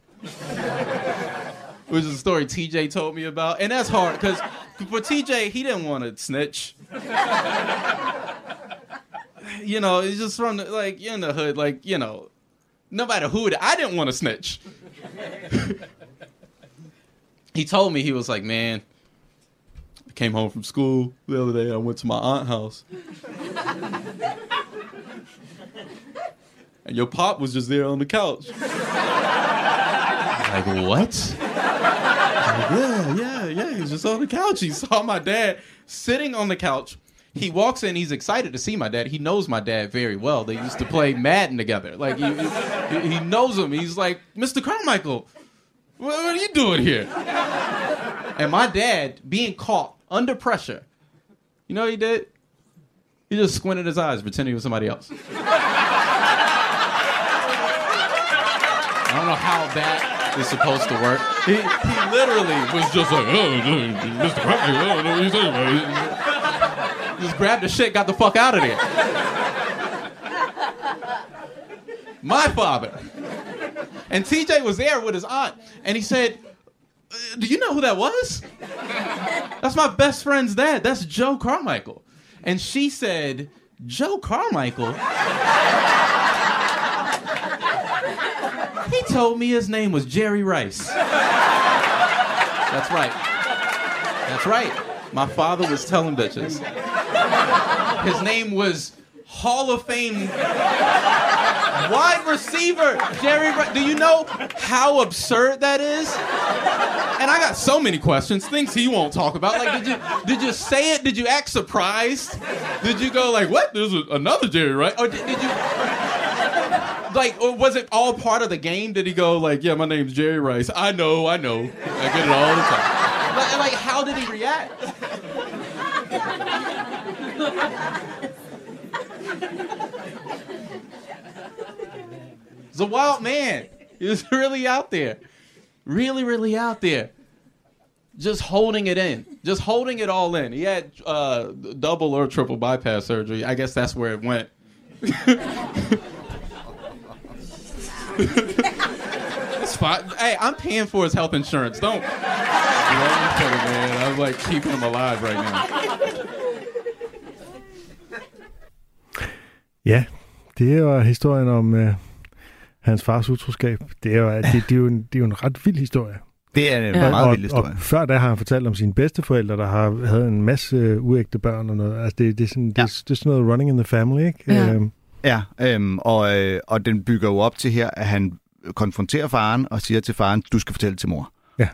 which is a story TJ told me about, and that's hard because for TJ he didn't want to snitch. you know, it's just from the, like you're in the hood, like you know, no matter who it, I didn't want to snitch. he told me he was like, man. I came home from school the other day. I went to my aunt's house. And your pop was just there on the couch. like, what? Like, yeah, yeah, yeah. He's just on the couch. He saw my dad sitting on the couch. He walks in. He's excited to see my dad. He knows my dad very well. They used to play Madden together. Like he, he, he knows him. He's like, Mr. Carmichael, what, what are you doing here? And my dad being caught under pressure, you know what he did? He just squinted his eyes, pretending he was somebody else. I don't know how that is supposed to work. He, he literally was just like, oh, Mr. Crowley, I don't know what you're talking about. Just grabbed the shit, got the fuck out of there. My father. And TJ was there with his aunt, and he said, "Uh, Do you know who that was? That's my best friend's dad. That's Joe Carmichael. and she said, Joe Carmichael. he told me his name was Jerry Rice. That's right. That's right. My father was telling bitches. His name was Hall of Fame wide receiver Jerry. Rice. Do you know how absurd that is? And I got so many questions, things he won't talk about. Like, did you did you say it? Did you act surprised? Did you go like, "What? There's another Jerry, right?" Or did, did you like? Was it all part of the game? Did he go like, "Yeah, my name's Jerry Rice. I know, I know, I get it all the time." Like, like how did he react? He's a wild man. He was really out there. Really, really out there. Just holding it in. Just holding it all in. He had uh, double or triple bypass surgery. I guess that's where it went. it's fine. Hey, I'm paying for his health insurance. Don't. I'm kidding, man. I'm like keeping him alive right now. Ja, det er jo historien om øh, hans fars utroskab. Det er jo, det, det, er jo en, det er jo en ret vild historie. Det er en Ja. meget og, vild historie. Og før da har han fortalt om sine bedsteforældre, der har havde en masse øh, uægte børn og noget. Altså det, det, er sådan, Ja. det, det er sådan noget running in the family, ikke? Ja. Øhm, Ja, øhm, og, øh, og den bygger jo op til her, at han konfronterer faren og siger til faren, du skal fortælle til mor. Ja.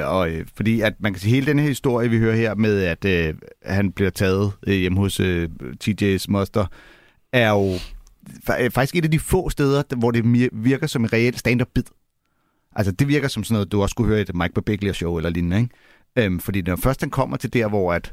Øh, og øh, fordi at man kan sige, hele den her historie, vi hører her med, at øh, han bliver taget øh, hjemme hos øh, TJ's moster, er jo øh, faktisk et af de få steder, der- hvor det virker som en reelt stand-up-bid. Altså, det virker som sådan noget, du også skulle høre i et Mike Birbiglia show eller lignende, ikke? Øhm, fordi når først han kommer til der, hvor at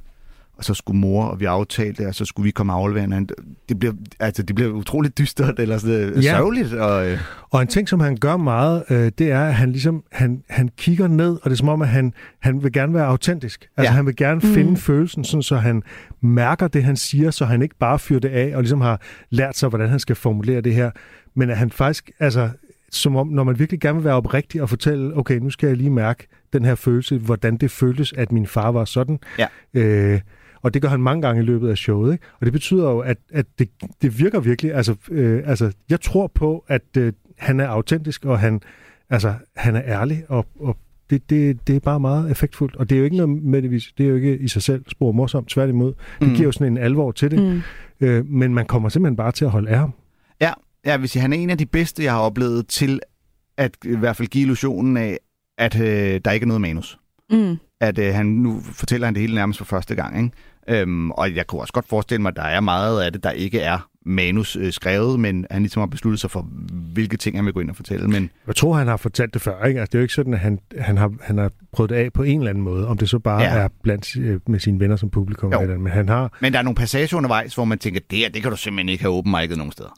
og så skulle mor, og vi aftalte, og så skulle vi komme og aflevere hinanden. Det bliver, altså, det bliver utroligt dystert, eller sådan, Ja. sørgeligt. Og, øh, Og en ting, som han gør meget, øh, det er, at han ligesom han, han kigger ned, og det er som om, at han, han vil gerne være autentisk. Altså Ja. han vil gerne Mm. finde følelsen, sådan, så han mærker det, han siger, så han ikke bare fyrer det af, og ligesom har lært sig, hvordan han skal formulere det her. Men at han faktisk, altså som om, når man virkelig gerne vil være oprigtig og fortælle, okay, nu skal jeg lige mærke den her følelse, hvordan det føltes, at min far var sådan. Ja. Øh, og det gør han mange gange i løbet af showet. Ikke? Og det betyder jo, at, at det, det virker virkelig. Altså, øh, altså, jeg tror på, at øh, han er autentisk, og han, altså, han er ærlig, og, og det, det, det er bare meget effektfuldt. Og det er jo ikke noget med det, det er jo ikke i sig selv spor morsomt, tværtimod. Det Mm. giver jo sådan en alvor til det. Mm. Øh, men man kommer simpelthen bare til at holde af ham. ja, jeg vil sige, han er en af de bedste, jeg har oplevet til at i hvert fald give illusionen af, at øh, der ikke er noget manus. Mm. At øh, han nu fortæller han det hele nærmest for første gang, ikke? Øhm, og jeg kunne også godt forestille mig, at der er meget af det, der ikke er manus øh, skrevet, men han ligesom har besluttet sig for, hvilke ting han vil gå ind og fortælle. Men Jeg tror, han har fortalt det før. Ikke? Altså, det er jo ikke sådan, at han, han, har, han har prøvet det af på en eller anden måde. Om det så bare Ja. er blandt øh, med sine venner som publikum. Jo. Eller, men han har... Men der er nogle passager undervejs, hvor man tænker, det her, det kan du simpelthen ikke have open mic'et nogen steder.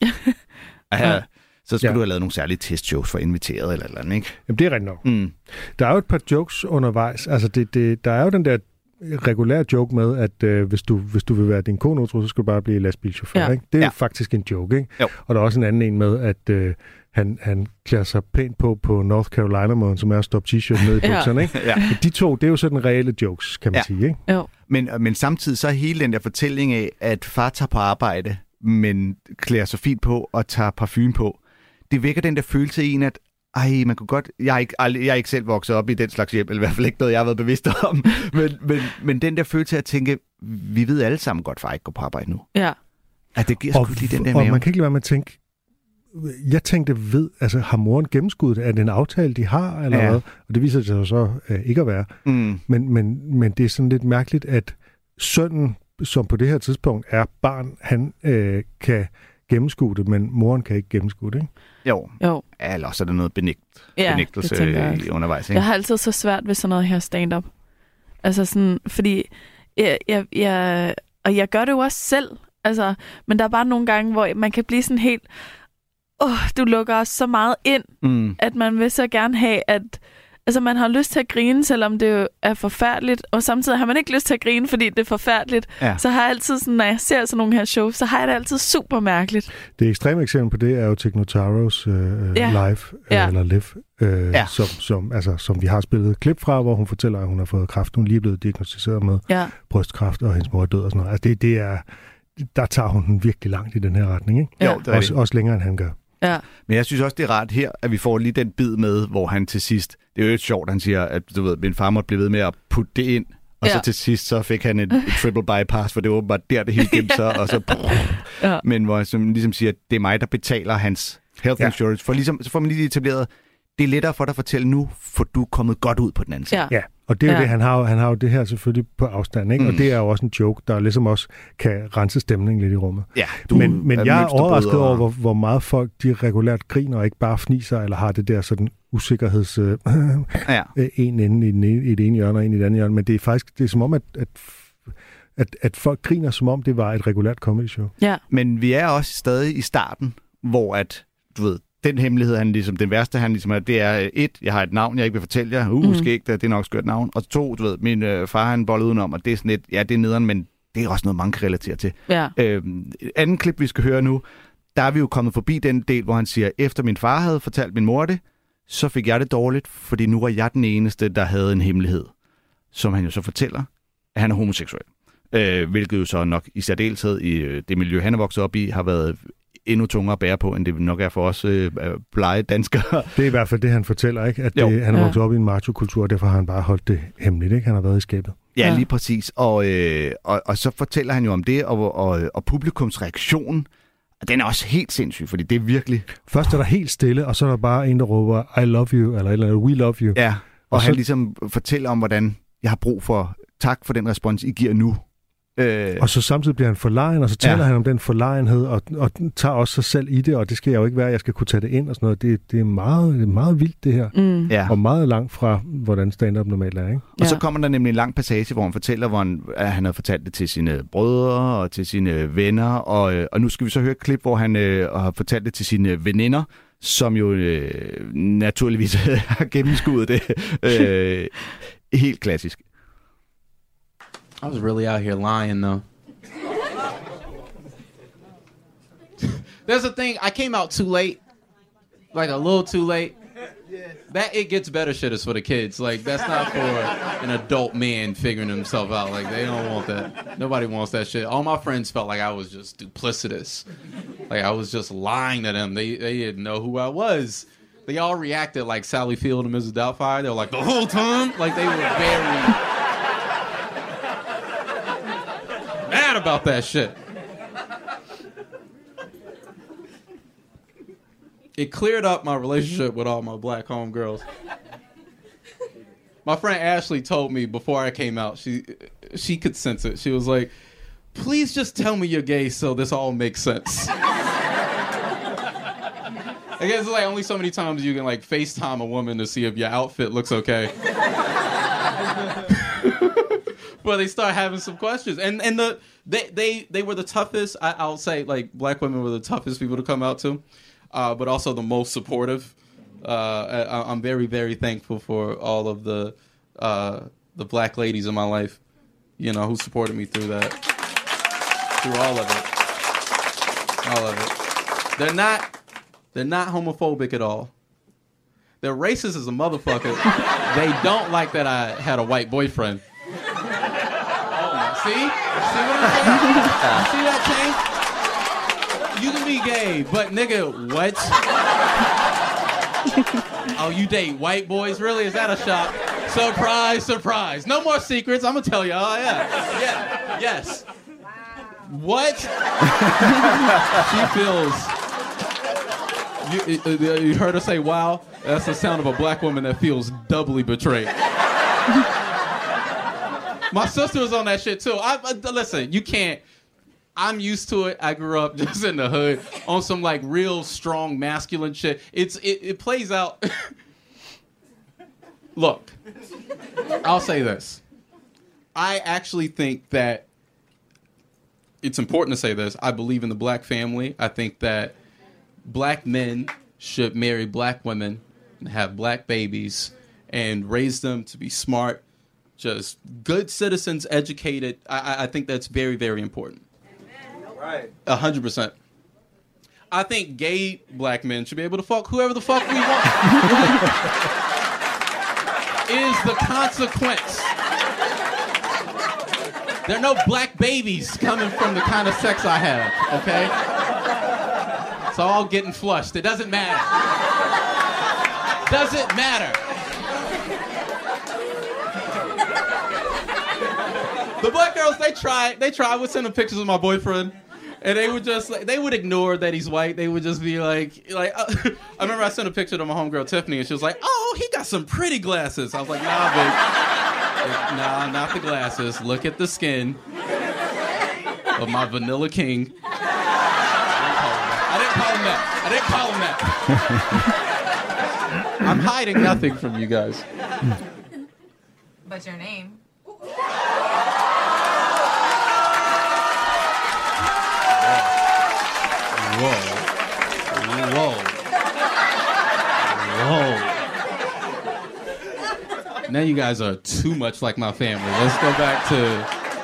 ja. Så skal Ja. du have lavet nogle særlige testshows for inviteret eller eller andet, ikke? Jamen, det er rigtigt nok. Mm. Der er jo et par jokes undervejs. Altså, det, det, der er jo den der regulære joke med, at øh, hvis, du, hvis du vil være din kone utro, så skal du bare blive lastbilchauffør. Ja. Ikke? Det er ja. Faktisk en joke. Ikke? Jo. Og der er også en anden en med, at øh, han, han klæder sig pænt på på North Carolina-måden, som er at stoppe t-shirt ned i Ja. bukserne. Ikke? Ja. De to, det er jo sådan reelle jokes, kan man Ja. sige. Ikke? Jo. Men, men samtidig så er hele den der fortælling af, at far tager på arbejde, men klæder sig fint på og tager parfume på, det vækker den der følelse i en, at ej, man kunne godt... Jeg er, ikke, aldrig, jeg er ikke selv vokset op i den slags hjem, eller i hvert fald ikke noget, jeg har været bevidst om. Men, men, men den der følelse af at tænke, vi ved alle sammen godt, far ikke går på arbejde nu. Ja. At det giver sgu lige den der og mave. man kan ikke lade være med at tænke, jeg tænkte, ved, altså har moren gennemskuddet? Er det en aftale, de har, eller Ja. hvad? Og det viser sig så øh, ikke at være. Mm. Men, men, men det er sådan lidt mærkeligt, at sønnen, som på det her tidspunkt er barn, han øh, kan gennemskue det, men moren kan ikke gennemskue det. Ikke? Jo, Jo. eller også er der noget benægt, Ja, benægtelse det jeg undervejs. Ikke? Jeg har altid så svært ved sådan noget her stand-up. Altså sådan, fordi jeg, jeg, jeg, og jeg gør det jo også selv. Altså, men der er bare nogle gange, hvor man kan blive sådan helt, åh, du lukker os så meget ind, Mm. at man vil så gerne have, at, Altså, man har lyst til at grine, selvom det jo er forfærdeligt, og samtidig har man ikke lyst til at grine, fordi det er forfærdeligt. Ja. Så har jeg altid sådan, når jeg ser sådan nogle her shows, så har jeg det altid super mærkeligt. Det ekstreme eksempel på det er jo Technotaros øh, Ja. ja. live, Ja. ja. eller live, øh, Ja. ja. som, som, altså, som vi har spillet klip fra, hvor hun fortæller, at hun har fået kræft. Hun er lige blevet diagnostiseret med Ja. brystkræft, og hendes mor er død og sådan noget. Altså det, det er, der tager hun den virkelig langt i den her retning, ikke? Ja. Jo, det er Også, også længere, end han gør. Ja. Men jeg synes også, det er rart her, at vi får lige den bid med, hvor han til sidst... Det er jo lidt sjovt, han siger, at du ved, min far måtte blive ved med at putte det ind. Og Ja. så til sidst, så fik han et, et triple bypass, for det var åbenbart der, det hele gemte sig. Og så, Ja. Men hvor jeg som ligesom siger, at det er mig, der betaler hans health Ja. insurance. For ligesom, så får man lige etableret, det er lettere for dig at fortælle nu, for du er kommet godt ud på den anden side. Ja. Ja, og det er jo Ja. det, han har, jo- han har jo det her selvfølgelig på afstand, ikke? Mm. Og det er jo også en joke, der ligesom også kan rense stemningen lidt i rummet. ja Du men men jeg er overrasket over, hvor, hvor meget folk de regulært griner og ikke bare fniser, eller har det der sådan usikkerheds... Øh, Ja. en ende i, den ene, i det ene hjørne og en i det andet hjørne, men det er faktisk det er som om, at, at, at, at folk griner, som om det var et regulært comedy show. Ja. Men vi er også stadig i starten, hvor at, du ved, den hemmelighed, han ligesom, den værste, han ligesom er, det er øh, et, jeg har et navn, jeg ikke vil fortælle jer. Uh, mm. skægt, det er nok skørt navn. Og to, du ved, min øh, far har en bolle udenom, og det er sådan lidt, ja, det er nederen, men det er også noget, mange kan relatere til. Ja. Øhm, et andet klip, vi skal høre nu, der er vi jo kommet forbi den del, hvor han siger, efter min far havde fortalt min mor det, så fik jeg det dårligt, fordi nu var jeg den eneste, der havde en hemmelighed, som han jo så fortæller, at han er homoseksuel. Øh, hvilket jo så nok i særdeleshed i øh, det miljø, han er vokset op i, har været endnu tungere at bære på, end det nok er for os øh, øh, blege danskere. Det er i hvert fald det, han fortæller, ikke? At Jo. det, han er Ja. vokset op i en macho-kultur, og derfor har han bare holdt det hemmeligt, ikke? Han har været i skabet. Ja, Ja. ja. lige præcis. Og, øh, og, og så fortæller han jo om det, og, og, og publikums reaktion, og den er også helt sindssyg, fordi det er virkelig... Først er der helt stille, og så er der bare en, der råber, I love you, eller eller we love you. Ja, og, Og og så- han ligesom fortæller om, hvordan jeg har brug for tak for den respons, I giver nu. Øh, Og så samtidig bliver han forlegen, og så taler Ja. ja. han om den forlegenhed, og, og tager også sig selv i det, og det skal jeg jo ikke være, jeg skal kunne tage det ind og sådan noget. Det, det, er, meget, meget vildt, det her. Mm. ja. Og meget langt fra, hvordan stand-up normalt er, ikke? Og så Ja. kommer der nemlig en lang passage, hvor han fortæller, hvor han, at han har fortalt det til sine brødre og til sine venner. Og, øh, og nu skal vi så høre et klip, hvor han øh, har fortalt det til sine veninder, som jo øh, naturligvis har gennemskuddet det øh, helt klassisk. I was really out here lying though. There's a thing. I came out too late, like a little too late. That it gets better shit is for the kids. Like that's not for an adult man figuring himself out. Like they don't want that. Nobody wants that shit. All my friends felt like I was just duplicitous. Like I was just lying to them. They they didn't know who I was. They all reacted like Sally Field and Mrs. Doubtfire. They were like the whole time. Like they were very mad about that shit. It cleared up my relationship with all my black homegirls. My friend Ashley told me before I came out, she she could sense it. She was like, "Please just tell me you're gay so this all makes sense." I guess it's like only so many times you can like FaceTime a woman to see if your outfit looks okay. But they start having some questions, and and the they they they were the toughest. I, I'll say like black women were the toughest people to come out to, uh, but also the most supportive. Uh, I, I'm very very thankful for all of the uh, the black ladies in my life, you know, who supported me through that, through all of it, all of it. They're not they're not homophobic at all. They're racist as a motherfucker. they don't like that I had a white boyfriend. Oh, see? See what I'm saying? see that change? You can be gay, but nigga, what? oh, you date white boys? Really? Is that a shock? Surprise, surprise. No more secrets. I'm gonna tell y'all. Oh, yeah. Yeah. Yes. What? she feels you, you heard her say, "Wow." That's the sound of a black woman that feels doubly betrayed. My sister was on that shit too. I, uh, listen, you can't. I'm used to it. I grew up just in the hood on some like real strong masculine shit. It's it, it plays out. Look, I'll say this. I actually think that it's important to say this. I believe in the black family. I think that black men should marry black women and have black babies and raise them to be smart, just good citizens, educated. I, I- I think that's very, very important. Right. A hundred percent. I think gay black men should be able to fuck whoever the fuck we want. is the consequence. There are no black babies coming from the kind of sex I have, okay? It's all getting flushed. It doesn't matter. Doesn't matter. The black girls, they tried. They tried. I would send them pictures of my boyfriend, and they would just like they would ignore that he's white. They would just be like, like uh, I remember I sent a picture to my homegirl Tiffany, and she was like, "Oh, he got some pretty glasses." I was like, "Nah, babe, nah, not the glasses. Look at the skin of my Vanilla King." I didn't call him that. I didn't call him that. I'm hiding nothing from you guys. But your name. Whoa. Whoa. Whoa. Now you guys are too much like my family. Let's go back to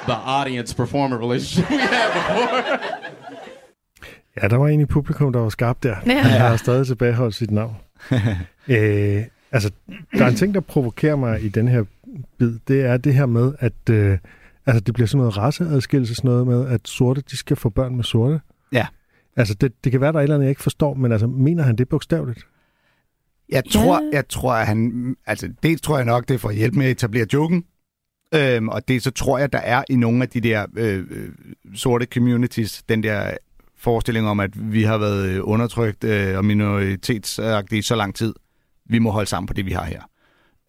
the audience performer relationship we had before. Ja, der var en i publikum, der var skarp der. Ja. Han har stadig tilbageholdt sit navn. øh, altså, der er en ting, der provokerer mig i den her bid. Det er det her med, at øh, altså, det bliver sådan noget raceadskillelse, sådan noget med, at sorte, de skal få børn med sorte. Ja. Altså, det, det kan være, der er et eller andet, jeg ikke forstår, men altså, mener han det bogstaveligt? Jeg tror, jeg tror, at han... Altså, dels tror jeg nok, det er for at hjælpe med at etablere joken. Øhm, og det så tror jeg, der er i nogle af de der øh, øh, sorte communities, den der forestilling om, at vi har været undertrykt øh, og minoritetsagtige i så lang tid. Vi må holde sammen på det, vi har her.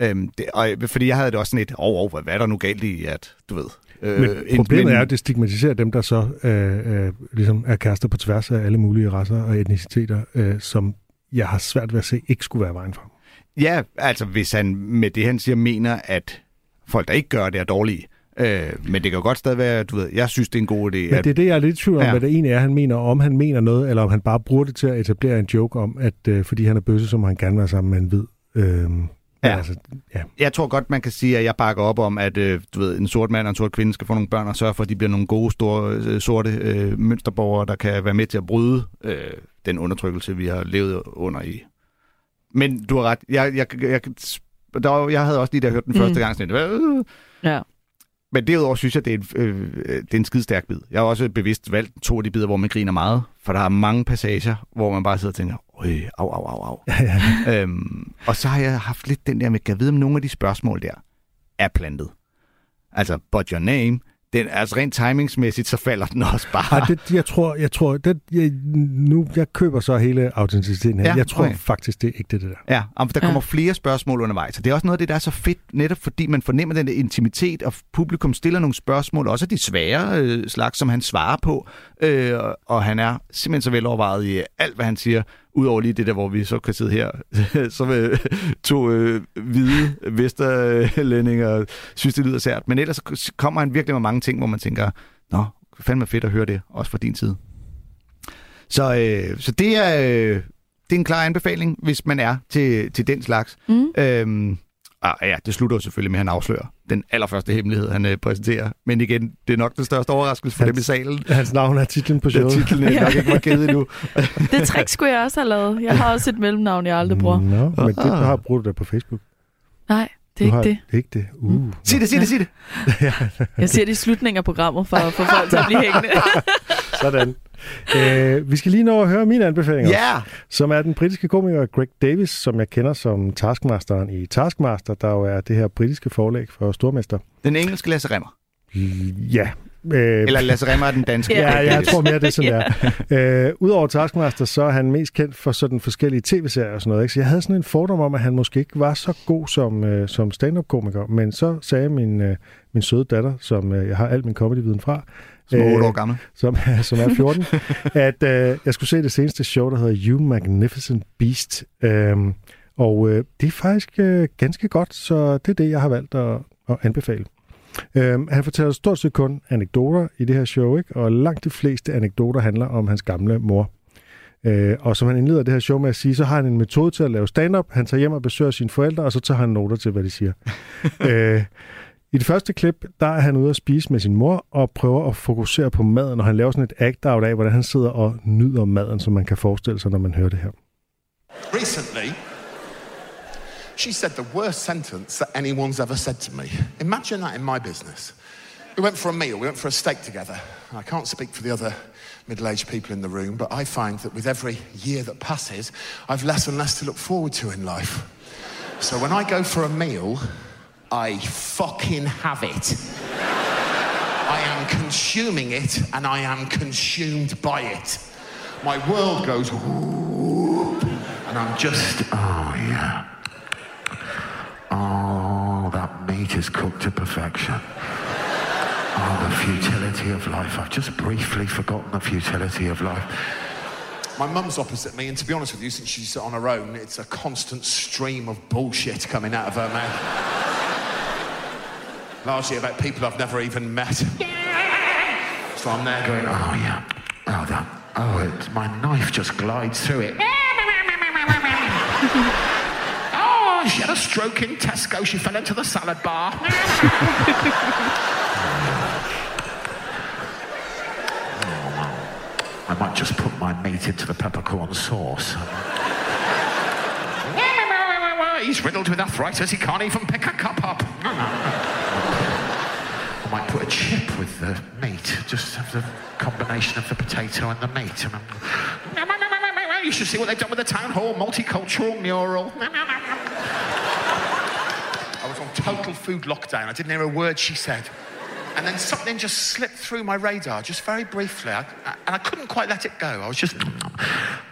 Øhm, det, og, fordi jeg havde det også sådan et, oh, oh, hvad er der nu galt i, at du ved... Øh, Men en- problemet men- er, at det stigmatiserer dem, der så øh, øh, ligesom er kærester på tværs af alle mulige racer og etniciteter, øh, som jeg har svært ved at se ikke skulle være vejen frem. Ja, altså hvis han med det, han siger, mener, at folk, der ikke gør det, er dårlige. Øh, men det kan jo godt stadig være, du ved, jeg synes, det er en god idé. Men det er det, jeg er lidt i tvivl om, ja. hvad det egentlig er, han mener. Om han mener noget, eller om han bare bruger det til at etablere en joke om, at øh, fordi han er bøsse, så må han gerne være sammen med en hvid. Øh, Ja. Altså, ja. Jeg tror godt, man kan sige, at jeg bakker op om, at øh, du ved, en sort mand og en sort kvinde skal få nogle børn og sørge for, at de bliver nogle gode, store, øh, sorte øh, mønsterborgere, der kan være med til at bryde øh, den undertrykkelse, vi har levet under i. Men du har ret. Jeg, jeg, jeg, der var, jeg havde også lige der hørt den Mm. første gang sådan lidt, øh, Ja. Men derudover synes jeg, det er, en, øh, det er en skide stærk bid. Jeg har også bevidst valgt to af de bidder, hvor man griner meget, for der er mange passager, hvor man bare sidder og tænker, øj, au, au, au, au. øhm, og så har jeg haft lidt den der med, kan jeg vide, om nogle af de spørgsmål der er plantet. Altså, but your name, den, altså rent timingsmæssigt, så falder den også bare. Ej, det, jeg tror, jeg tror det, jeg, nu, jeg køber så hele autenticiteten her. Ja, Ja, jeg tror okay. faktisk, det er ikke det, det der. Ja, om der kommer flere spørgsmål undervejs. Og det er også noget af det, der er så fedt, netop fordi man fornemmer den der intimitet, og publikum stiller nogle spørgsmål, også de svære øh, slags, som han svarer på. Øh, og- og han er simpelthen så velovervejet i alt, hvad han siger, udover lige det der, hvor vi så kan sidde her, så med to øh, hvide vesterlændinger synes, det lyder sært. Men ellers så kommer han virkelig med mange ting, hvor man tænker, nå, fandme fedt at høre det, også fra din side. Så, øh, så det er... Øh, det er en klar anbefaling, hvis man er til, til den slags. Mm. Øhm, ah, ja, det slutter jo selvfølgelig med, at han afslører den allerførste hemmelighed, han øh, præsenterer. Men igen, det er nok den største overraskelse for Hans- dem i salen. Hans navn er titlen på showet. titlen øh, nok ikke var givet endnu. Det trick skulle jeg også have lavet. Jeg har også et mellemnavn, jeg aldrig bruger. Nå, men det Ah. har brugt du da på Facebook. Nej, det er du ikke har, det. Det er ikke det. Uh. Sig det, sig det, sig det. Jeg ser det i slutningen af programmet for at få folk til at blive hængende. Sådan. Øh, vi skal lige nå at høre min anbefaling også, Ja! som er den britiske komiker Greg Davis, som jeg kender som Taskmasteren i Taskmaster, der jo er det her britiske forlæg for Stormester. Den engelske Lasse Remmer. Ja. Øh, Eller Lasse Remmer er den danske. Ja, Ja, jeg tror mere, det er sådan, der. Øh, Udover Taskmaster, så er han mest kendt for sådan forskellige tv-serier og sådan noget. Ikke? Så jeg havde sådan en fordom om, at han måske ikke var så god som, øh, som stand-up-komiker. Men så sagde min, øh, min søde datter, som øh, jeg har al min comedy-viden fra, Som er øh, 8 år gammel. som, som er 14, at øh, jeg skulle se det seneste show, der hedder You Magnificent Beast. Øhm, og øh, det er faktisk øh, ganske godt, så det er det, jeg har valgt at, at anbefale. Øhm, han fortæller stort set kun anekdoter i det her show, ikke? og langt de fleste anekdoter handler om hans gamle mor. Øh, og som han indleder det her show med at sige, så har han en metode til at lave stand-up. Han tager hjem og besøger sine forældre, og så tager han noter til, hvad de siger. øh, i det første klip, der er han ude at spise med sin mor og prøver at fokusere på maden, og han laver sådan et act-out af, hvordan han sidder og nyder maden, som man kan forestille sig, når man hører det her. Recently, she said the worst sentence that anyone's ever said to me. Imagine that in my business. We went for a meal, we went for a steak together. I can't speak for the other middle aged people in the room, but I find that with every year that passes, I've less and less to look forward to in life. So when I go for a meal, I fucking have it. I am consuming it and I am consumed by it. My world goes whoop, and I'm just, oh yeah. Oh, that meat is cooked to perfection. Oh, the futility of life. I've just briefly forgotten the futility of life. My mum's opposite me, and to be honest with you, since she's on her own, it's a constant stream of bullshit coming out of her mouth. Largely about people I've never even met. So I'm there going, oh yeah, oh that, oh it, my knife just glides through it. oh, she had a stroke in Tesco. She fell into the salad bar. Oh, I might just put my meat into the peppercorn sauce. He's riddled with arthritis. He can't even pick a cup up. I might put a chip with the meat, just have the combination of the potato and the meat. You should see what they've done with the town hall multicultural mural. I was on total food lockdown. I didn't hear a word she said. And then something just slipped through my radar, just very briefly. I, I, and I couldn't quite let it go. I was just, oh,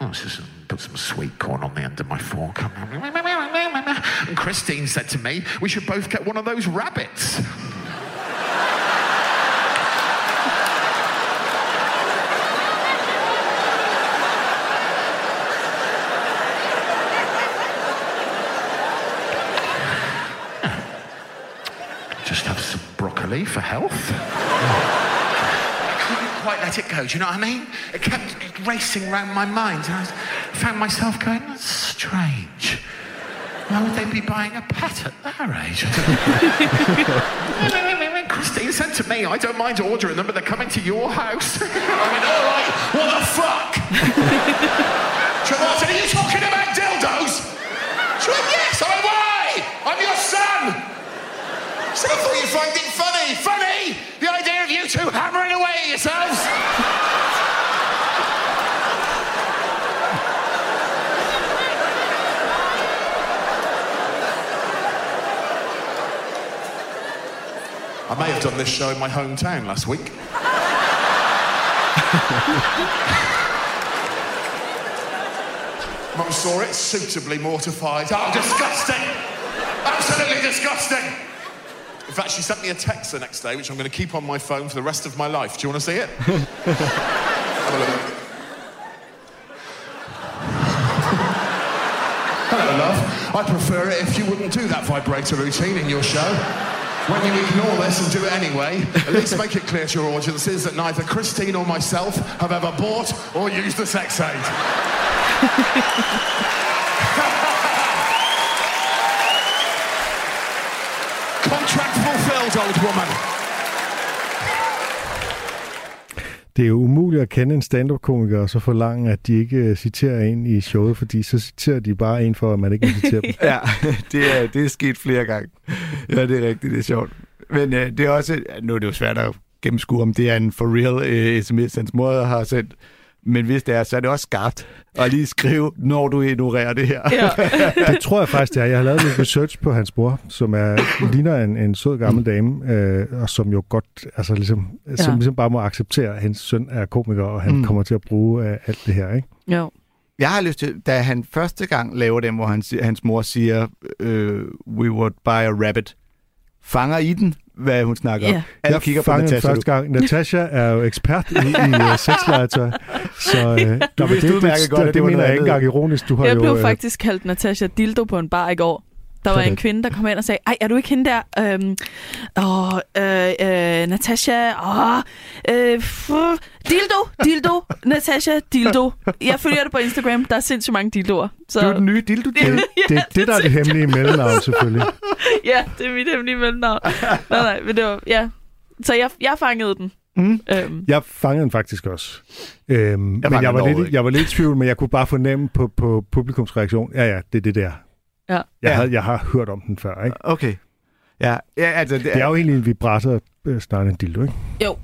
let's just put some sweet corn on the end of my fork. And Christine said to me, we should both get one of those rabbits. Just have some for health. I couldn't quite let it go, do you know what I mean? It kept racing round my mind, and I found myself going, that's strange. Why would they be buying a pet at their age? Christine said to me, I don't mind ordering them, but they're coming to your house. I went, all right, what the fuck? She are you talking about dildos? Yes. I went, why? I'm your son. So I thought you'd find it funny. Funny? The idea of you two hammering away at yourselves? I may have done this show in my hometown last week. Mum saw it, suitably mortified. Oh, disgusting! Absolutely disgusting! In fact, she sent me a text the next day, which I'm going to keep on my phone for the rest of my life. Do you want to see it? Have a look. Hello, love. I prefer it if you wouldn't do that vibrator routine in your show. When you ignore this and do it anyway, at least make it clear to your audiences that neither Christine or myself have ever bought or used the sex aid. Contract fulfilled, old woman. Det er jo umuligt at kende en stand-up-komiker og så forlange, at de ikke øh, citerer en i showet, fordi så citerer de bare en for, at man ikke må citere dem. ja, det er, det er sket flere gange. Ja, det er rigtigt, det er sjovt. Men øh, det er også, nu er det jo svært at gennemskue, om det er en for real øh, sms, hans mor har sendt. Men hvis det er, så er det også skarpt at lige skrive, når du ignorerer det her. Ja. Det tror jeg faktisk, det er. Jeg har lavet lidt research på hans bror, som er, ligner en, en sød gammel dame, øh, og som jo godt, altså ligesom, ja. som ligesom bare må acceptere, at hans søn er komiker, og han Mm. mm. kommer til at bruge øh, alt det her, ikke? Jo. Jeg har lyst til, da han første gang laver dem, hvor han, hans mor siger, øh, we would buy a rabbit. Fanger I den, hvad hun snakker om? Ja. Alle jeg kigger på Natasha. første gang. Natasha er jo ekspert i, i uh, sexlegetøj. Så, øh, nå, men vidste det, udmærket det, godt, at det, det var mener noget jeg ikke engang ironisk. Du har Jeg jo, blev øh, faktisk kaldt Natasha Dildo på en bar i går. Der var en kvinde, der kom ind og sagde, ej, er du ikke hende der? Øhm, åh, øh, øh, Natasha, åh, øh, fuh, dildo, dildo, Natasha, dildo. Jeg følger det på Instagram, der er sindssygt mange dildoer. Så, Du er den nye dildo Det, det, det, der er det hemmelige mellemnavn, selvfølgelig. ja, det er mit hemmelige mellemnavn. nej, nej, men det var, ja. Så jeg, jeg fangede den. Mm. Øhm, Jeg fangede den faktisk også. Øhm, men fangede jeg var, lidt, jeg var lidt i tvivl, men jeg kunne bare fornemme på, på publikums reaktion, ja ja, det er det der. Ja. Jeg, Ja. Havde, jeg har hørt om den før, ikke? Okay. Ja, ja altså... Det, Det er jo egentlig en vibrator øh, snarere en dildo, ikke? jo,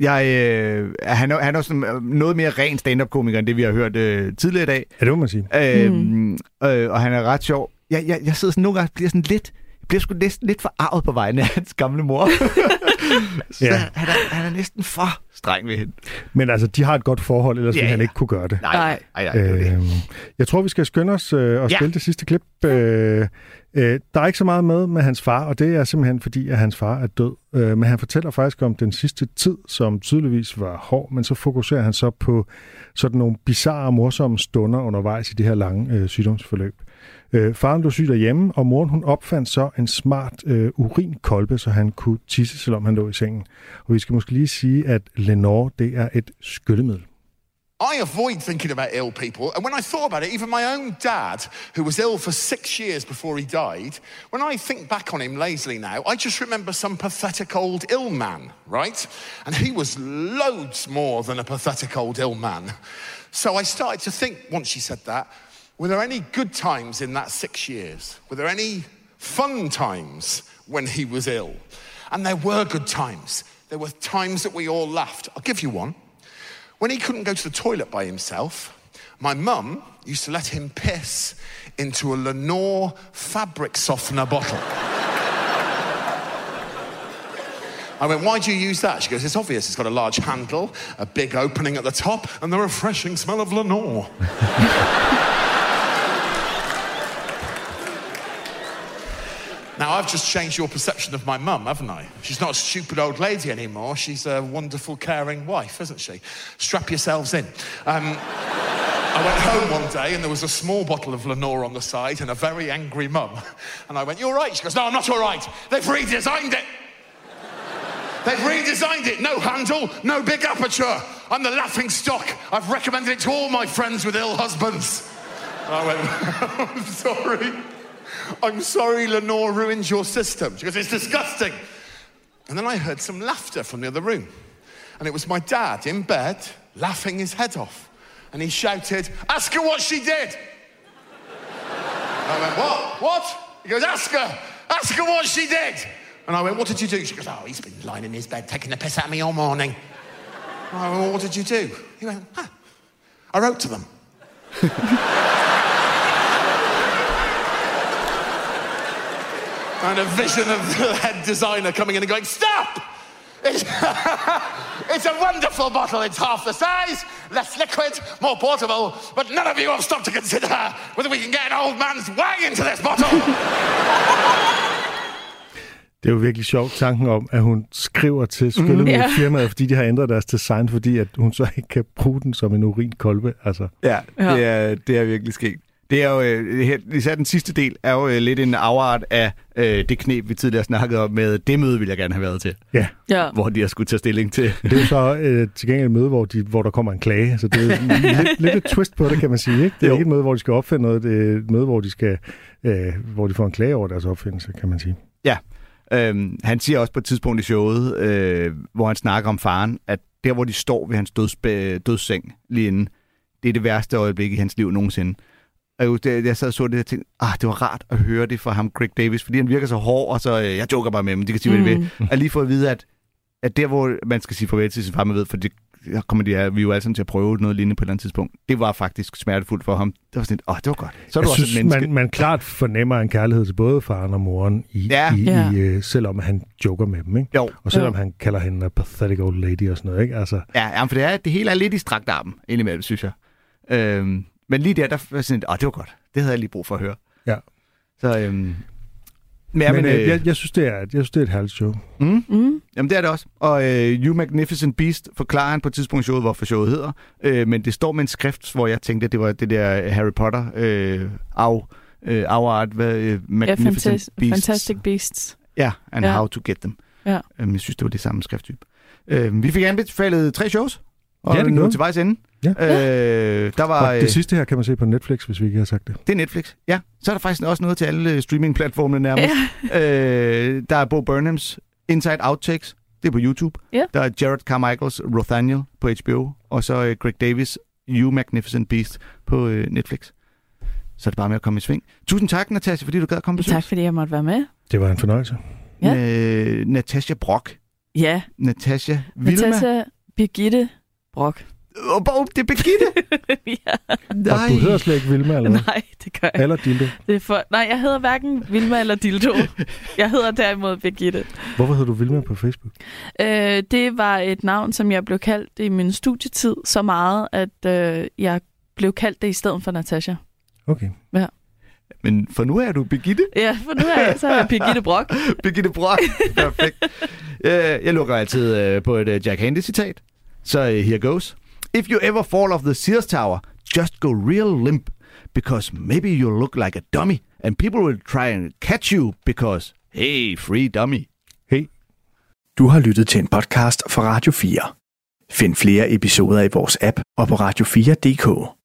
Jeg, øh, han, er, han er også sådan, øh, noget mere ren stand-up-komiker, end det vi har hørt øh, tidligere i dag. Ja, det må man sige. Øh, mm. øh, og han er ret sjov. Jeg, jeg, jeg sidder sådan nogle gange bliver sådan lidt... Bliver sgu næsten lidt forarvet på vegne af hans gamle mor. Så Ja. han, er, han er næsten for streng ved hende. Men altså, de har et godt forhold, ellers Ja, ville han ja. ikke kunne gøre det. Nej, Nej. nej, nej, er det. Øhm, jeg tror, vi skal skynde os øh, og Ja. spille det sidste klip. Øh, øh, der er ikke så meget med med hans far, og det er simpelthen fordi, at hans far er død. Øh, men han fortæller faktisk om den sidste tid, som tydeligvis var hård, men så fokuserer han så på sådan nogle bizarre, morsomme stunder undervejs i det her lange øh, sygdomsforløb. Øh, faren blev syg derhjemme, og moren hun opfandt så en smart øh, urinkolbe, så han kunne tisse, selvom han lå i sengen. Og vi skal måske lige sige, at Lenore, det er et skyllemiddel. I avoid thinking about ill people. And when I thought about it, even my own dad, who was ill for six years before he died, when I think back on him lazily now, I just remember some pathetic old ill man, right? And he was loads more than a pathetic old ill man. So I started to think, once she said that, were there any good times in that six years? Were there any fun times when he was ill? And there were good times. There were times that we all laughed. I'll give you one. When he couldn't go to the toilet by himself, my mum used to let him piss into a Lenore fabric softener bottle. I went, why do you use that? She goes, it's obvious. It's got a large handle, a big opening at the top, and the refreshing smell of Lenore. Now, I've just changed your perception of my mum, haven't I? She's not a stupid old lady anymore. She's a wonderful, caring wife, isn't she? Strap yourselves in. Um, I went home one day and there was a small bottle of Lenore on the side and a very angry mum. And I went, You all right? She goes, No, I'm not all right. They've redesigned it. They've redesigned it. No handle, no big aperture. I'm the laughing stock. I've recommended it to all my friends with ill husbands. And I went, I'm sorry. I'm sorry Lenore ruined your system. She goes, It's disgusting. And then I heard some laughter from the other room. And it was my dad in bed laughing his head off. And he shouted, Ask her what she did. I went, What? What? He goes, Ask her. Ask her what she did. And I went, What did you do? She goes, Oh, he's been lying in his bed taking the piss out of me all morning. And I went, well, What did you do? He went, huh. I wrote to them. and a vision of the head designer coming in and going, Stop! It's, it's a wonderful bottle. It's half the size, less liquid, more portable. But none of you have stopped to consider whether we can get an old man's wang into this bottle. Det er jo virkelig sjovt, tanken om, at hun skriver til skyllemiddelfirmaet, Ja. fordi de har ændret deres design, fordi at hun så ikke kan bruge den som en urinkolbe. Altså, Ja, Ja. det er, det er virkelig sket. Det er jo, øh, her- især den sidste del, er jo øh, lidt en afart af øh, det knep, vi tidligere snakkede om med, det møde vil jeg gerne have været til, ja. ja. hvor de har skulle tage stilling til. Det er jo så øh, til gengæld et møde, hvor, de, hvor der kommer en klage, så det er lidt, lidt et twist på det, kan man sige. Ikke? Det er Jo. ikke et møde, hvor de skal opfinde noget, det er et møde, hvor de, skal, øh, hvor de får en klage over deres opfindelse, kan man sige. Ja, øhm, han siger også på et tidspunkt i showet, øh, hvor han snakker om faren, at der, hvor de står ved hans dødsbe- dødsseng lige inden, det er det værste øjeblik i hans liv nogensinde. Og jeg, husker, jeg sad og så det og tænkte, ah, det var rart at høre det fra ham, Greg Davis, fordi han virker så hård, og så, øh, jeg joker bare med ham, de kan sige, hvad de vil. At lige få at vide, at, at der, hvor man skal sige farvel til sin far, man ved, for det der kommer de, vi er jo alle sammen til at prøve noget lignende på et eller andet tidspunkt. Det var faktisk smertefuldt for ham. Det var sådan, åh, oh, det var godt. Så er du Jeg også et synes, menneske. man, man klart fornemmer en kærlighed til både faren og moren, i, Ja. i, Ja. i, øh, selvom han joker med dem. Ikke? Jo, Og selvom Jo. han kalder hende a pathetic old lady og sådan noget. Ikke? Altså, Ja, ja, for det, er, det hele er lidt i strakt armen, indimellem, synes jeg. Øhm, men lige der, der var sådan, åh, det var godt. Det havde jeg lige brug for at høre. Ja. Så, øhm, men, ja, men, men, øh, øh, jeg, jeg, synes, det er, jeg synes, det er et herligt show. mm, Mm. jamen, det er det også. Og øh, You Magnificent Beast forklarer han på et tidspunkt showet, hvorfor showet hedder. Øh, men det står med en skrift, hvor jeg tænkte, at det var det der Harry Potter øh, af øh, Our Art, hvad, øh, Ja, Magnificent fantas- Beasts. Fantastic Beasts. Ja, and Ja. How to Get Them. Ja. Øhm, jeg synes, det var det samme skrifttype. Øhm, vi fik anbefalet tre shows, og Ja, ja, det nu til vejs ende. Ja. Øh, der var, Og øh, det sidste her kan man se på Netflix, hvis vi ikke har sagt det. det er Netflix. Ja, så er der faktisk også noget til alle øh, streamingplatformene nærmest. øh, der er Bo Burnhams Inside Outtakes. Det er på YouTube. Ja. Der er Jared Carmichaels Rothaniel på HBO. Og så øh, Greg Davis You Magnificent Beast på øh, Netflix. Så er det bare med at komme i sving. Tusind tak, Natasha, fordi du gad at komme på Tak fordi jeg måtte være med. Det var en fornøjelse. Ja. Øh, Natasha Brock. Ja, Natasha Vilma. Natasha Birgitte Brock. Åh, Bo, det er Birgitte! ja. Og du hedder slet ikke Vilma, eller hvad? Nej, det gør jeg. Eller Dildo. Det er for... Nej, jeg hedder hverken Vilma eller Dildo. Jeg hedder derimod Birgitte. Hvorfor hedder du Vilma på Facebook? Øh, det var et navn, som jeg blev kaldt i min studietid så meget, at øh, jeg blev kaldt det i stedet for Natasha. Okay. Ja. Men for nu er du Birgitte. Ja, for nu er jeg så er jeg Birgitte Brock. Birgitte Brock. Perfekt. Øh, Jeg lukker altid øh, på et øh, Jack Handy-citat. Så here goes. If you ever fall off the Sears Tower, just go real limp. Because maybe you'll look like a dummy. And people will try and catch you because, hey, free dummy. Hey. Du har lyttet til en podcast fra Radio 4. Find flere episoder i vores app og på radio4.dk.